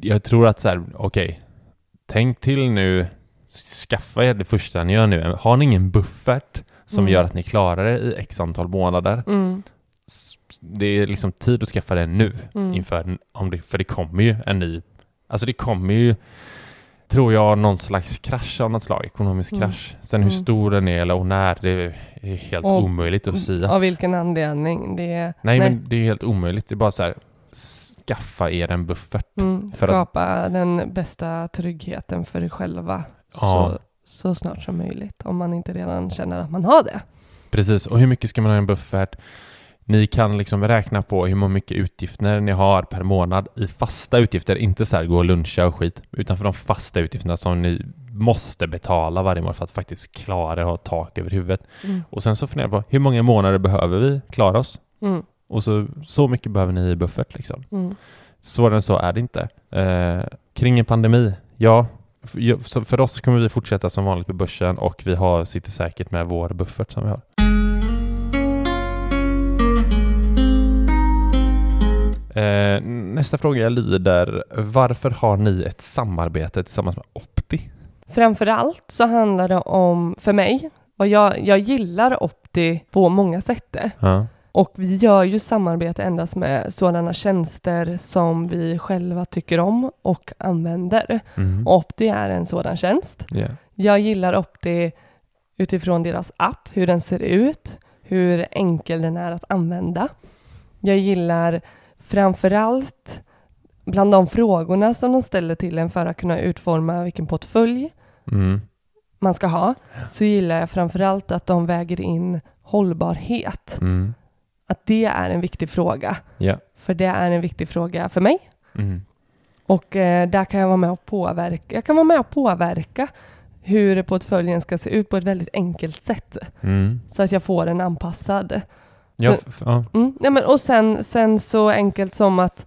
B: Jag tror att så här, okej, tänk till nu, skaffa er det första ni gör nu. Har ni ingen buffert som
A: Mm.
B: gör att ni klarar det i x antal månader,
A: Mm.
B: Det är liksom tid att skaffa det nu
A: Mm.
B: inför, om det, för det kommer ju en ny, alltså det kommer ju, tror jag, någon slags krasch av något slag, ekonomisk
A: Mm.
B: krasch. Sen hur
A: Mm.
B: stor den är eller och när, det är helt
A: Och-
B: omöjligt att säga.
A: Av vilken anledning? Det är,
B: nej, men det är helt omöjligt, det är bara så här, skaffa er en buffert.
A: Mm,
B: För att-
A: skapa den bästa tryggheten för er själva
B: Ja.
A: så, så snart som möjligt. Om man inte redan känner att man har det.
B: Precis, och hur mycket ska man ha i en buffert? Ni kan liksom räkna på hur mycket utgifter ni har per månad i fasta utgifter, inte så här gå och luncha och skit, utan för de fasta utgifterna som ni måste betala varje månad för att faktiskt klara att ha tak över huvudet.
A: Mm.
B: Och sen så funderar på hur många månader behöver vi klara oss?
A: Mm.
B: Och så, så mycket behöver ni i buffert liksom.
A: Mm.
B: Svårare än så är det inte. Eh, kring en pandemi, ja, för oss kommer vi fortsätta som vanligt på börsen och vi har, sitter säkert med vår buffert som vi har. Eh, nästa fråga lyder, varför har ni ett samarbete tillsammans med Opti?
A: Framförallt så handlar det om, för mig, och jag, jag gillar Opti på många sätt.
B: Ja.
A: Och vi gör ju samarbete endast med sådana tjänster som vi själva tycker om och använder.
B: Mm.
A: Opti är en sådan tjänst.
B: Ja.
A: Jag gillar Opti utifrån deras app, hur den ser ut, hur enkel den är att använda. Jag gillar framförallt bland de frågorna som de ställer till en för att kunna utforma vilken portfölj
B: Mm.
A: man ska ha, så gillar jag framförallt att de väger in hållbarhet.
B: Mm.
A: Att det är en viktig fråga.
B: Ja.
A: För det är en viktig fråga för mig.
B: Mm.
A: Och eh, där kan jag vara med och påverka. Jag kan vara med och påverka hur portföljen ska se ut på ett väldigt enkelt sätt.
B: Mm.
A: Så att jag får den anpassad.
B: Ja, ja.
A: Mm. Nej, men, och sen, sen så enkelt som att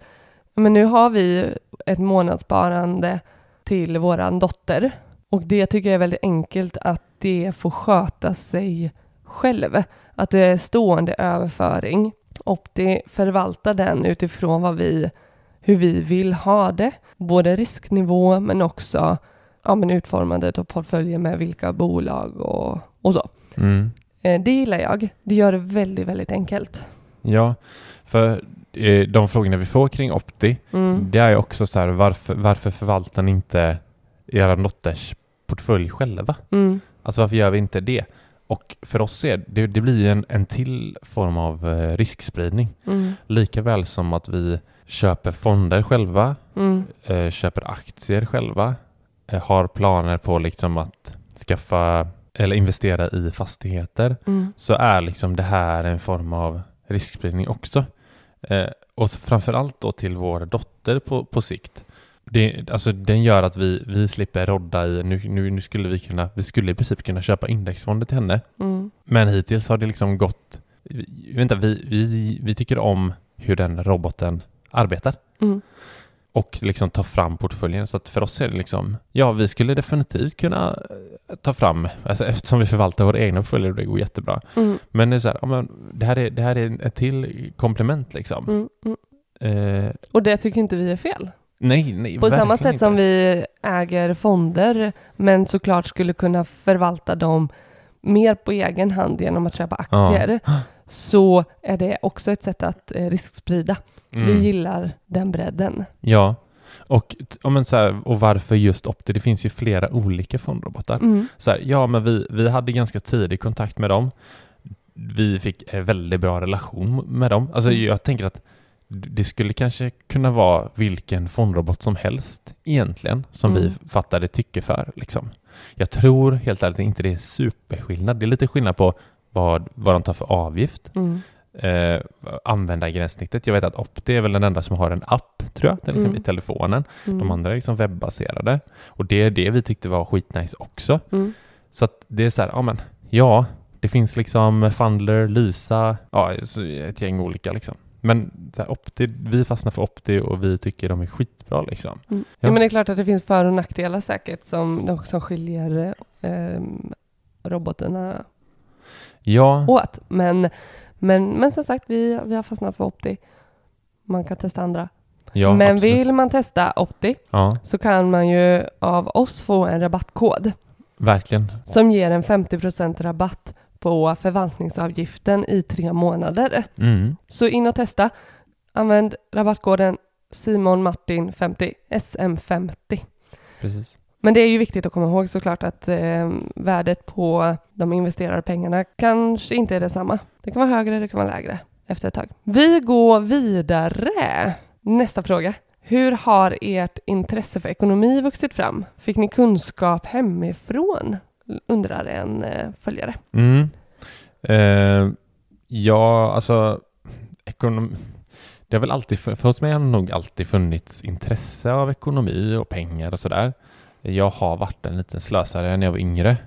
A: men nu har vi ett månadssparande till våran dotter. Och det tycker jag är väldigt enkelt att det får sköta sig själv. Att det är stående överföring. Opti förvaltar den utifrån vad vi, hur vi vill ha det. Både risknivå men också ja, men utformandet av portföljer med vilka bolag och, och så.
B: Mm.
A: Eh, Det gillar jag. Det gör det väldigt, väldigt enkelt.
B: Ja, för eh, de frågorna vi får kring Opti,
A: Mm.
B: det är också så här, varför, varför förvaltar ni inte era dotters portfölj själva?
A: Mm.
B: Alltså varför gör vi inte det? Och för oss är det, det blir en, en till form av eh, riskspridning.
A: Mm.
B: Lika väl som att vi köper fonder själva,
A: Mm.
B: köper aktier själva, har planer på liksom att skaffa eller investera i fastigheter
A: Mm.
B: så är liksom det här en form av riskspridning också. Eh, och framförallt då till vår dotter på, på sikt. Det, alltså den gör att vi, vi slipper rodda i, nu, nu, nu skulle vi kunna, vi skulle i princip kunna köpa indexfonder till henne.
A: Mm.
B: Men hittills har det liksom gått, vänta, vi, vi, vi tycker om hur den roboten arbetar
A: Mm.
B: och liksom ta fram portföljen. Så att för oss är det liksom, ja vi skulle definitivt kunna ta fram, alltså eftersom vi förvaltar våra egna portföljer och det går jättebra.
A: Mm.
B: Men det är så här, ja, men det här är, det här är ett till komplement liksom.
A: Mm. Mm.
B: Eh,
A: Och det tycker inte vi är fel.
B: nej, nej,
A: På samma sätt
B: inte.
A: som vi äger fonder, men såklart skulle kunna förvalta dem mer på egen hand genom att köpa aktier, så är det också ett sätt att eh, risksprida.
B: Mm.
A: Vi gillar den bredden.
B: Ja, och, ja, men så här, och varför just Opti? Det finns ju flera olika fondrobotar.
A: Mm.
B: Så här, ja, men vi, vi hade ganska tidig kontakt med dem. Vi fick en väldigt bra relation med dem. Alltså
A: Mm.
B: jag tänker att det skulle kanske kunna vara vilken fondrobot som helst egentligen som
A: Mm.
B: vi fattade tycke för. Liksom. Jag tror helt ärligt inte det är superskillnad. Det är lite skillnad på vad, vad de tar för avgift.
A: Mm.
B: Eh, användargränssnittet. Jag vet att Opti är väl den enda som har en app, tror jag, liksom
A: Mm.
B: i telefonen.
A: Mm.
B: De andra är liksom webbaserade. Och det är det vi tyckte var skitnice också.
A: Mm.
B: Så att det är så här, ja men, ja, det finns liksom Fundler, Lysa, ja, ett gäng olika liksom. Men här, Opti, vi fastnar för Opti och vi tycker de är skitbra liksom.
A: Mm.
B: Ja.
A: Ja. men det är klart att det finns för och nackdelar säkert som, som skiljer eh, robotarna
B: Ja,
A: åt. Men, men, men som sagt, vi, vi har fastnat för Opti. Man kan testa andra.
B: ja
A: men
B: absolut.
A: vill man testa Opti
B: Ja,
A: så kan man ju av oss få en rabattkod
B: verkligen.
A: som ger en 50% rabatt på förvaltningsavgiften i tre månader.
B: Mm.
A: Så in och testa. Använd rabattkoden Simon Martin 50 SM50.
B: Precis.
A: Men det är ju viktigt att komma ihåg såklart att eh, värdet på de investerade pengarna kanske inte är detsamma. Det kan vara högre, det kan vara lägre efter ett tag. Vi går vidare. Nästa fråga. Hur har ert intresse för ekonomi vuxit fram? Fick ni kunskap hemifrån? Undrar en eh, följare.
B: Mm. Eh, ja, alltså ekonomi. Det har väl alltid, för, för med mig har det nog alltid funnits intresse av ekonomi och pengar och sådär. Jag har varit en liten slösare när jag var yngre.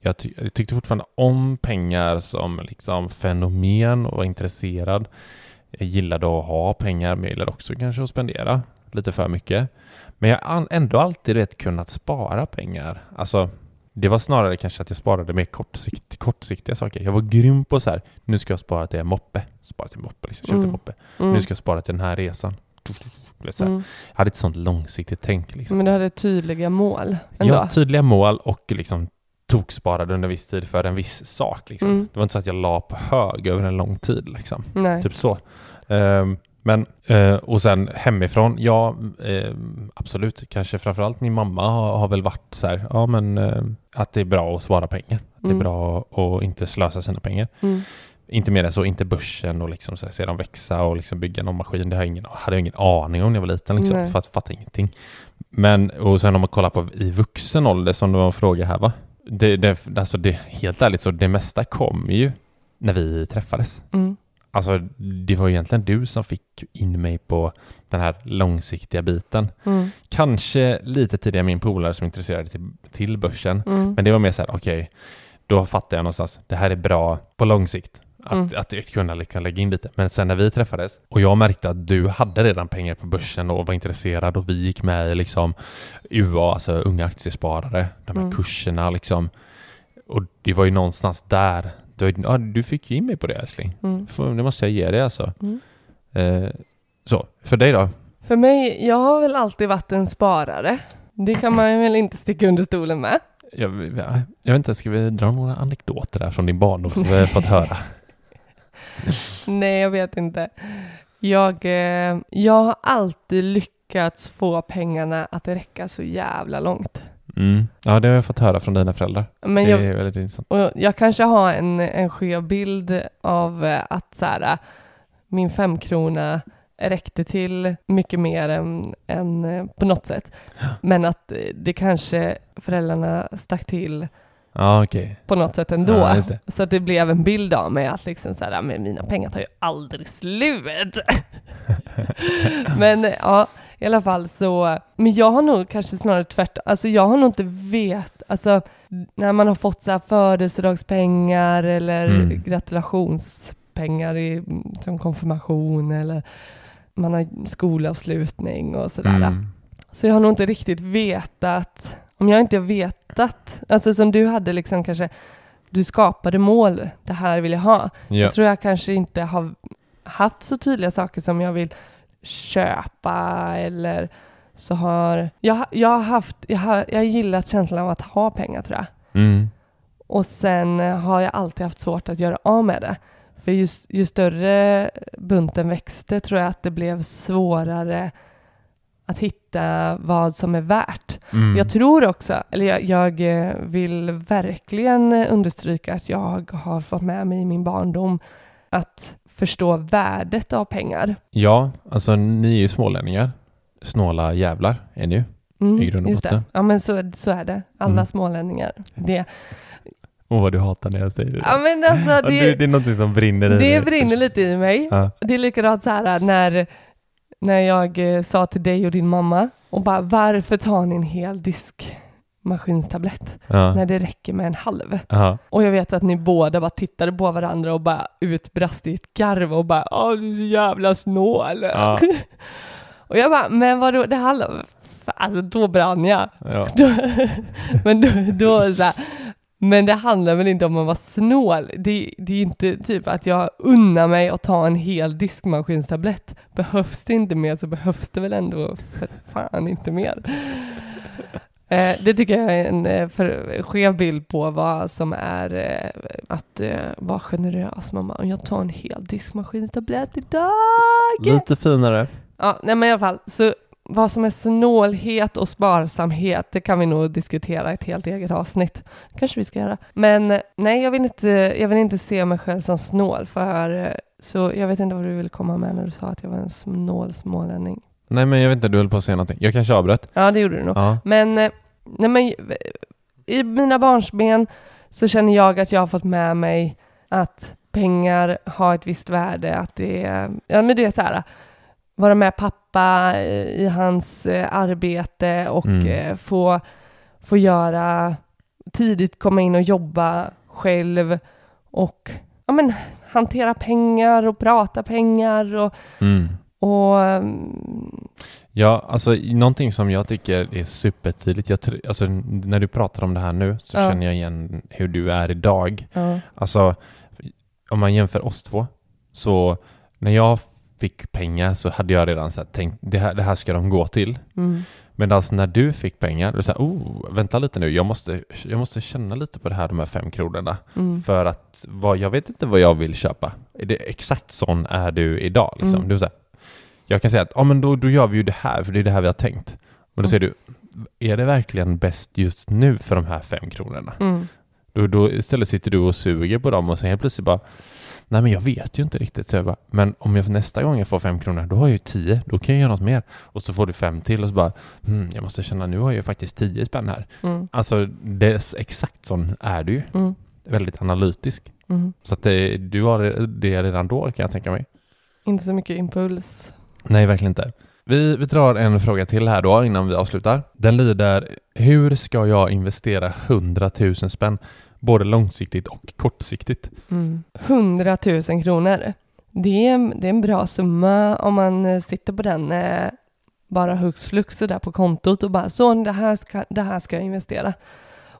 B: Jag, ty- jag tyckte fortfarande om pengar som liksom fenomen och var intresserad. Jag gillade att ha pengar, men jag gillade också kanske att spendera lite för mycket. Men jag har ändå alltid vet, kunnat spara pengar. Alltså, det var snarare kanske att jag sparade mer kortsikt, kortsiktiga saker. Jag var grym på så här, nu ska jag spara till en moppe. Spara till en moppe, liksom. Köpte
A: Mm.
B: moppe.
A: Mm.
B: Nu ska jag spara till den här resan. Vet, så.
A: Mm.
B: Jag hade ett sånt långsiktigt tänk. Liksom.
A: Men du hade tydliga mål ändå?
B: Ja, tydliga mål och liksom toksparade under viss tid för en viss sak. Liksom.
A: Mm.
B: Det var inte så att jag la på hög över en lång tid. Liksom. Typ så. Ehm, men, eh, och sen hemifrån, ja ehm, absolut. Kanske framförallt min mamma har, har väl varit så här, ja men eh, att det är bra att spara pengar. Att det är
A: Mm.
B: bra att inte slösa sina pengar.
A: Mm.
B: Inte mer än så, inte börsen och liksom så här, se dem växa och liksom bygga någon maskin. Det har jag ingen, hade jag ingen aning om när jag var liten. Liksom,
A: Nej.
B: för att fatta ingenting. Men, och sen om man kollar på i vuxen ålder som det var en fråga här va? Det, det, alltså det, helt ärligt så det mesta kom ju när vi träffades.
A: Mm.
B: Alltså det var egentligen du som fick in mig på den här långsiktiga biten.
A: Mm.
B: Kanske lite tidigare min polare som intresserade till, till börsen.
A: Mm.
B: Men det var mer så här, okej, då fattar jag någonstans, det här är bra på lång sikt. Att,
A: Mm.
B: att kunna liksom lägga in lite. Men sen när vi träffades och jag märkte att du hade redan pengar på börsen och var intresserad och vi gick med i liksom UA, alltså unga aktiesparare, de här
A: Mm.
B: kurserna liksom. Och det var ju någonstans där, du, ja, du fick ju in mig på det älskling.
A: Mm.
B: Det måste jag ge dig alltså.
A: Mm.
B: Eh, så, för dig då?
A: För mig, jag har väl alltid varit en sparare. Det kan man väl inte sticka under stolen med.
B: Jag, jag, jag vet inte, ska vi dra några anekdoter där från din barndom som vi har fått höra?
A: Nej, jag vet inte. Jag, eh, jag har alltid lyckats få pengarna att räcka så jävla långt.
B: Mm. Ja, det har jag fått höra från dina föräldrar.
A: Men
B: det
A: jag,
B: är väldigt intressant.
A: och jag kanske har en, en skev bild av eh, att så här, eh, min femkrona räckte till mycket mer än, än på något sätt. Men att det kanske föräldrarna stack till
B: Ja, okej.
A: på något sätt ändå.
B: Det.
A: så att det blev en bild av mig att liksom så här, men mina pengar tar ju aldrig slut. men ja, i alla fall så, men jag har nog kanske snarare tvärtom, alltså jag har nog inte vet, alltså när man har fått så här födelsedagspengar eller
B: Mm.
A: gratulationspengar i, som konfirmation eller man har skolavslutning och sådär.
B: Mm.
A: Så jag har nog inte riktigt vetat, om jag inte vetat, alltså som du hade liksom kanske, du skapade mål, det här vill jag ha.
B: Ja.
A: Jag tror jag kanske inte har haft så tydliga saker som jag vill köpa eller så har jag, jag har haft, jag har, jag gillat känslan av att ha pengar tror jag.
B: Mm.
A: Och sen har jag alltid haft svårt att göra av med det. För ju, ju större bunten växte tror jag att det blev svårare att hitta vad som är värt.
B: Mm.
A: Jag tror också, eller jag, jag eh, vill verkligen understryka att jag har fått med mig i min barndom att förstå värdet av pengar.
B: Ja, alltså ni är ju smålänningar. Snåla jävlar är ni ju.
A: Mm,
B: I grund och
A: det.
B: botten.
A: Ja men så, så är det. Alla
B: Mm.
A: smålänningar. Det,
B: Åh vad du hatar när jag säger det.
A: ja men alltså det,
B: det, det är någonting som brinner i
A: Det
B: dig.
A: brinner lite i mig.
B: Ja.
A: Det är likadant så här när, när jag eh, sa till dig och din mamma och bara varför tar ni en hel diskmaskinstablett
B: Ja.
A: när det räcker med en halv?
B: Ja.
A: Och jag vet att ni båda bara tittade på varandra och bara utbrast i ett garv och bara åh du är så jävla snål.
B: Ja.
A: och jag bara men vadå det handlar Alltså då brann jag.
B: Ja.
A: Då, men då, då så här, men det handlar väl inte om att vara snål. Det, det är inte typ att jag unnar mig att ta en hel diskmaskinstablett. Behövs det inte mer så behövs det väl ändå för fan inte mer. Eh, det tycker jag är en eh, för skev bild på vad som är eh, att eh, vara generös. Man bara, jag tar en hel diskmaskinstablett idag.
B: Lite finare.
A: Ja, nej men i alla fall, så vad som är snålhet och sparsamhet, det kan vi nog diskutera ett helt eget avsnitt. kanske vi ska göra. Men eh, nej, jag vill inte, jag vill inte se mig själv som snål, för eh, så jag vet inte vad du vill komma med när du sa att jag var en snål smålänning.
B: Nej men jag vet inte, du höll på att säga någonting. Jag kanske avbröt.
A: Ja, det gjorde du nog.
B: Ja.
A: Men, eh, nej men i mina barnsben så känner jag att jag har fått med mig att pengar har ett visst värde, att det är, ja men det är så här, vara med pappa i i hans eh, arbete och
B: Mm.
A: eh, få, få göra, tidigt komma in och jobba själv och ja men hantera pengar och prata pengar och,
B: Mm.
A: och
B: Ja, alltså någonting som jag tycker är supertydligt, jag, alltså, när du pratar om det här nu så
A: Ja.
B: känner jag igen hur du är idag.
A: ja,
B: Alltså, om man jämför oss två, så när jag fick pengar så hade jag redan så här, tänkt det här, det här ska de gå till.
A: mm,
B: Medan när du fick pengar, då så här, oh, vänta lite nu, jag måste, jag måste känna lite på det här, de här fem kronorna.
A: mm,
B: För att vad, jag vet inte vad jag vill köpa. Det exakt sån är du idag? Liksom.
A: Mm.
B: Du, så här, jag kan säga att ah, men då, då gör vi ju det här, för det är det här vi har tänkt. Men då säger du, är det verkligen bäst just nu för de här fem kronorna?
A: mm,
B: Då, då istället sitter du och suger på dem och sen helt plötsligt bara Nej men jag vet ju inte riktigt. Så jag bara, men om jag nästa gång jag får fem kronor, då har jag ju tio. Då kan jag göra något mer. Och så får du fem till och så bara, hmm, jag måste känna nu har jag ju faktiskt tio spänn här.
A: mm,
B: Alltså det är exakt sån är du ju.
A: mm,
B: Väldigt analytisk.
A: mm.
B: Så att det, du har det redan då kan jag tänka mig.
A: Inte så mycket impuls.
B: Nej, verkligen inte. Vi, vi drar en fråga till här då innan vi avslutar. Den lyder, hur ska jag investera 100 000 spänn både långsiktigt och kortsiktigt?
A: Mm. 100 000 kronor. Det är, det är en bra summa om man eh, sitter på den eh, bara hux flux där på kontot och bara så det här ska, det här ska jag investera.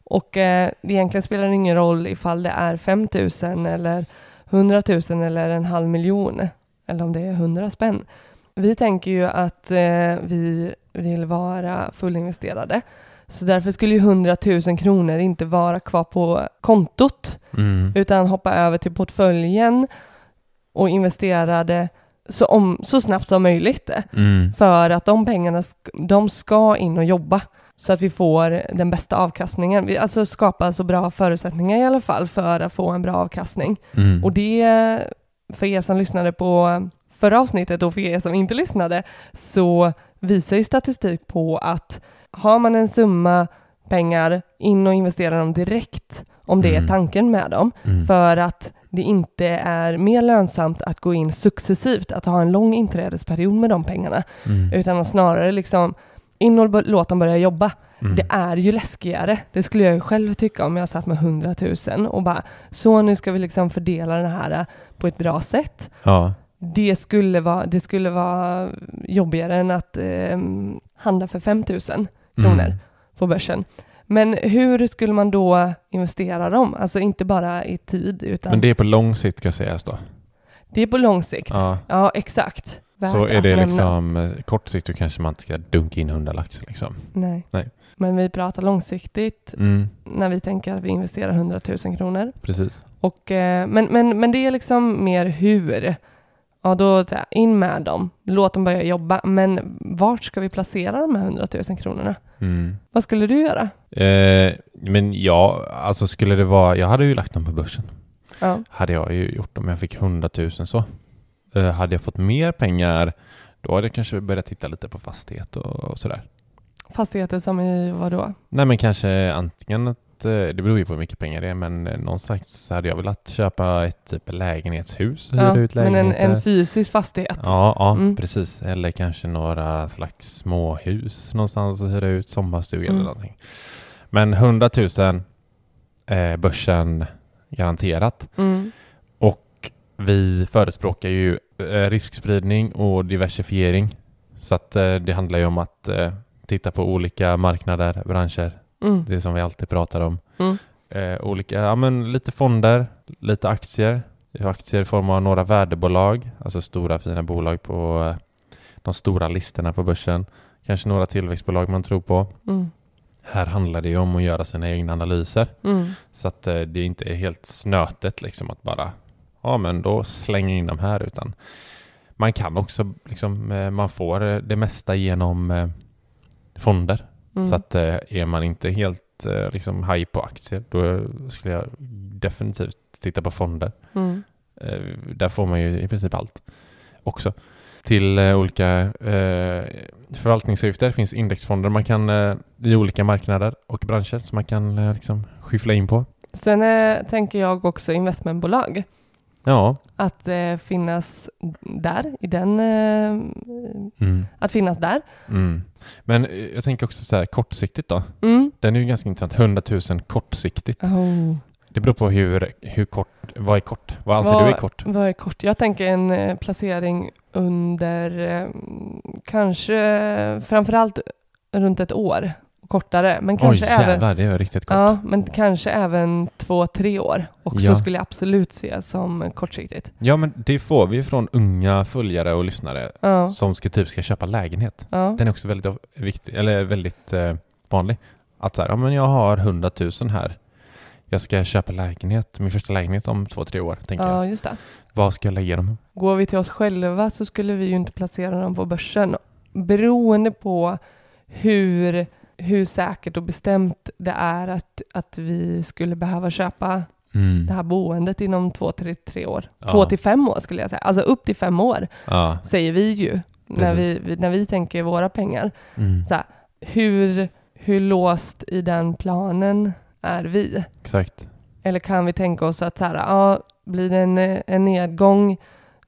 A: Och eh, det egentligen spelar det ingen roll ifall det är 5 000 eller 100 000 eller en halv miljon eller om det är 100 spänn. Vi tänker ju att eh, vi vill vara fullinvesterade. Så därför skulle ju 100 000 kronor inte vara kvar på kontot
B: Mm.
A: utan hoppa över till portföljen och investerade så, om, så snabbt som möjligt.
B: Mm.
A: För att de pengarna de ska in och jobba så att vi får den bästa avkastningen. Vi alltså skapa så bra förutsättningar i alla fall för att få en bra avkastning.
B: Mm.
A: Och det, för er som lyssnade på förra avsnittet och för er som inte lyssnade, så visar ju statistik på att har man en summa pengar in och investera dem direkt, om det är
B: Mm.
A: tanken med dem,
B: Mm.
A: för att det inte är mer lönsamt att gå in successivt, att ha en lång inträdesperiod med de pengarna,
B: Mm.
A: utan snarare liksom in och låt dem börja jobba.
B: Mm.
A: Det är ju läskigare. Det skulle jag ju själv tycka om jag satt med 100 000 och bara så nu ska vi liksom fördela det här eh, på ett bra sätt.
B: Ja.
A: Det skulle vara, det skulle vara jobbigare än att eh, handla för 5 000 kronor.
B: Mm.
A: på börsen. Men hur skulle man då investera dem? Alltså inte bara i tid utan
B: Men det är på lång sikt ska sägas då.
A: det är på lång sikt.
B: Ja.
A: Ja, exakt. Värt
B: Så är det liksom eh, kort sikt då kanske man inte ska dunka in 100 lax liksom.
A: Nej.
B: Nej.
A: Men vi pratar långsiktigt
B: Mm,
A: när vi tänker att vi investerar 100 000 kronor.
B: precis.
A: Och, eh, men, men, men det är liksom mer hur. Ja, då in med dem. Låt dem börja jobba. Men vart ska vi placera de här 100 000 kronorna?
B: Mm.
A: Vad skulle du göra?
B: Eh, men ja, alltså skulle det vara, jag hade ju lagt dem på börsen.
A: Ja.
B: Hade jag ju gjort om jag fick 100 000 så. Eh, hade jag fått mer pengar, då hade jag kanske börjat titta lite på fastighet och, och sådär.
A: Fastigheter som i vad då?
B: Nej men kanske antingen att, det beror ju på hur mycket pengar det är, men eh, någonstans hade jag velat köpa ett typ lägenhetshus hyra ut
A: men en, en fysisk fastighet.
B: Ja, ja
A: Mm.
B: precis. Eller kanske några slags småhus någonstans och hyra ut sommarstuga
A: Mm.
B: eller någonting. Men 100 000 eh, börsen garanterat.
A: Mm.
B: Och vi förespråkar ju eh, riskspridning och diversifiering. Så att eh, det handlar ju om att eh, titta på olika marknader, branscher,
A: Mm.
B: det som vi alltid pratar om.
A: Mm.
B: Eh, olika, ja men lite fonder, lite aktier. Aktier i form av några värdebolag, alltså stora fina bolag på eh, de stora listorna på börsen. Kanske några tillväxtbolag man tror på.
A: Mm.
B: Här handlar det ju om att göra sina egna analyser.
A: Mm.
B: Så att eh, det inte är helt snötet liksom att bara, ja men då slänger in de här utan man kan också liksom, eh, man får eh, det mesta genom eh, fonder.
A: Mm.
B: Så att eh, är man inte helt eh, liksom haj på aktier då skulle jag definitivt titta på fonder.
A: Mm.
B: Eh, där får man ju i princip allt också. Till olika förvaltningsavgifter finns indexfonder man kan i olika marknader och branscher som man kan liksom skyffla in på.
A: Sen tänker jag också investmentbolag.
B: Ja.
A: Att eh, finnas där, i den, eh,
B: Mm.
A: att finnas där.
B: Mm. Men eh, jag tänker också så här kortsiktigt då.
A: Mm.
B: Den är ju ganska intressant. 100 000 kortsiktigt.
A: Oh.
B: Det beror på hur, hur kort, vad är kort? Vad anser
A: Vad-
B: du är kort?
A: Vad är kort? Jag tänker en eh, placering under eh, kanske framförallt runt ett år. Kortare, men
B: Oj
A: kanske även
B: jävlar, det är riktigt kort.
A: Ja, men kanske även två, tre år också
B: Ja.
A: skulle jag absolut se som kortsiktigt.
B: Ja men det får vi från unga följare och lyssnare
A: Ja,
B: som ska typ ska köpa lägenhet.
A: ja,
B: Den är också väldigt viktig, eller väldigt eh, vanlig. Att så här, ja men jag har 100 000 här. Jag ska köpa lägenhet, min första lägenhet om två, tre år, tänker jag.
A: ja, just det.
B: Vad ska jag lägga dem?
A: Går vi till oss själva så skulle vi ju inte placera dem på börsen. Beroende på hur, hur säkert och bestämt det är att, att vi skulle behöva köpa
B: Mm.
A: det här boendet inom två till tre år.
B: Ja.
A: Två till fem år skulle jag säga. Alltså upp till fem år
B: Ja.
A: säger vi ju när vi,
B: Precis.
A: vi- när vi tänker våra pengar.
B: Mm.
A: Så här, hur, hur låst i den planen är vi?
B: Exakt.
A: Eller kan vi tänka oss att så här, ja, blir det en, en nedgång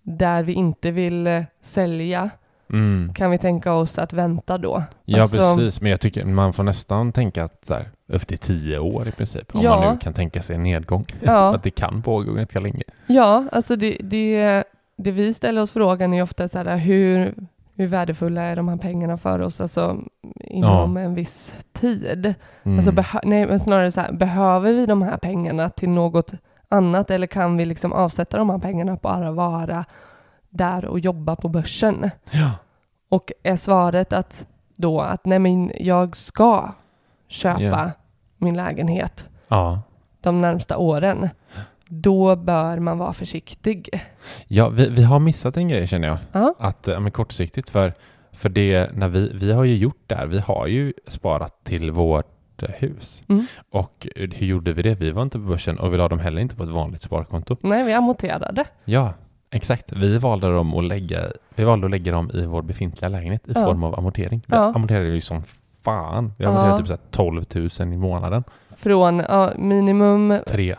A: där vi inte vill eh, sälja,
B: Mm.
A: kan vi tänka oss att vänta då?
B: Ja
A: Alltså-
B: precis, men jag tycker man får nästan tänka att så här, upp till tio år i princip. Om
A: Ja.
B: man nu kan tänka sig en nedgång.
A: Ja.
B: Att det kan pågå ganska länge.
A: Ja, alltså det, det, det vi ställer oss frågan är ofta så här, hur, hur värdefulla är de här pengarna för oss, alltså inom en viss tid?
B: Mm.
A: Alltså nej, men snarare så här, behöver vi de här pengarna till något annat eller kan vi liksom avsätta de här pengarna på bara vara där och jobba på börsen?
B: ja.
A: Och är svaret att då att nej men jag ska köpa
B: Ja.
A: min lägenhet
B: ja.
A: de närmsta åren, då bör man vara försiktig.
B: Ja, vi, vi har missat en grej känner jag.
A: Ja,
B: Att, men kortsiktigt för, för det, när vi, vi har ju gjort det här, vi har ju sparat till vårt hus.
A: Mm.
B: Och hur gjorde vi det? Vi var inte på börsen och vi la dem heller inte på ett vanligt sparkonto.
A: nej vi amorterade.
B: Ja, exakt. Vi valde dem att lägga, vi valde att lägga dem i vår befintliga lägenhet i
A: Ja.
B: form av amortering. Vi
A: Ja.
B: amorterade ju som fan. Vi
A: Ja.
B: amorterade typ så här 12 000 i månaden.
A: Från ja, minimum
B: Tre.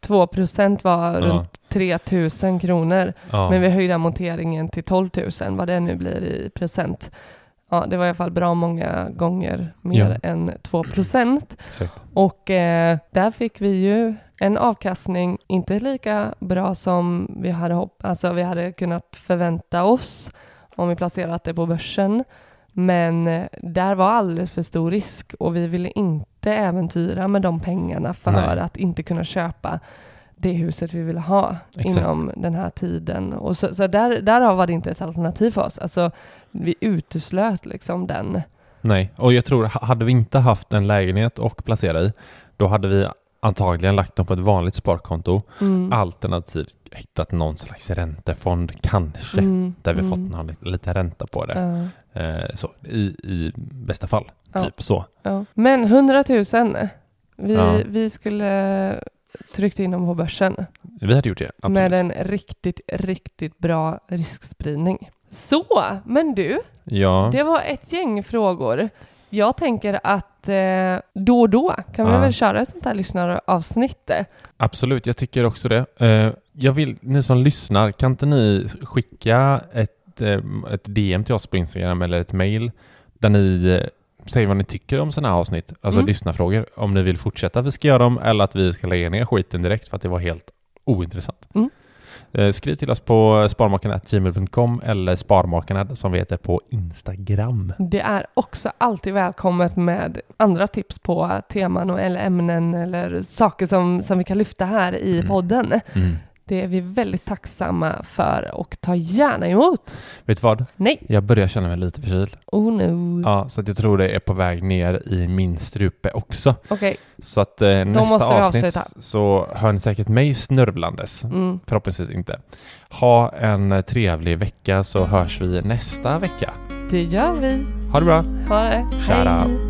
A: 2 procent var
B: Ja.
A: runt 3 000 kronor.
B: Ja.
A: Men vi höjde amorteringen till 12 000, vad det nu blir i procent. Ja, det var i alla fall bra många gånger mer än 2 procent. Och eh, där fick vi ju en avkastning, inte lika bra som vi hade, hopp- alltså vi hade kunnat förvänta oss om vi placerat det på börsen. Men eh, där var alldeles för stor risk och vi ville inte äventyra med de pengarna för
B: Nej.
A: att inte kunna köpa det huset vi ville ha
B: Exakt.
A: inom den här tiden. Och så, så där, därav var det inte ett alternativ för oss. Alltså, vi uteslöt liksom den.
B: Nej, och jag tror, ha- hade vi inte haft en lägenhet att placera i, då hade vi antagligen lagt dem på ett vanligt sparkonto,
A: Mm.
B: alternativt hittat någon slags räntefond, kanske,
A: Mm,
B: där vi
A: mm.
B: fått någon, lite, lite ränta på det. Eh, så, i, I bästa fall,
A: Ja.
B: typ så.
A: ja. Men 100 000. Vi,
B: Ja.
A: vi skulle tryckt in dem på börsen
B: Vi hade gjort det, absolut.
A: med en riktigt, riktigt bra riskspridning. Så, men du, det var ett gäng frågor. Jag tänker att eh, då och då kan vi
B: Ja.
A: väl köra ett sånt här lyssnaravsnitt.
B: absolut. Jag tycker också det. Eh, jag vill, ni som lyssnar, kan inte ni skicka ett, eh, ett DM till oss på Instagram eller ett mail där ni eh, säger vad ni tycker om sådana här avsnitt, alltså
A: Mm.
B: lyssnarfrågor. Om ni vill fortsätta att vi ska göra dem eller att vi ska lägga ner skiten direkt för att det var helt ointressant.
A: Mm.
B: Eh, Skriv till oss på sparmakarna.gmail.com eller sparmakarna som vi heter på Instagram.
A: Det är också alltid välkommet med andra tips på teman och, eller ämnen eller saker som, som vi kan lyfta här i
B: Mm.
A: podden.
B: Mm.
A: Det är vi väldigt tacksamma för och ta gärna emot.
B: Vet du vad?
A: Nej,
B: Jag börjar känna mig lite förkyld.
A: oh no.
B: Ja, så att jag tror det är på väg ner i min strupe också.
A: Okej,
B: Så att eh, nästa avsnitt så hör ni säkert mig snörvlandes.
A: mm.
B: Förhoppningsvis inte. Ha en eh, trevlig vecka så hörs vi nästa vecka.
A: det gör vi.
B: Ha det bra!
A: Ha det.
B: Shout
A: Hej.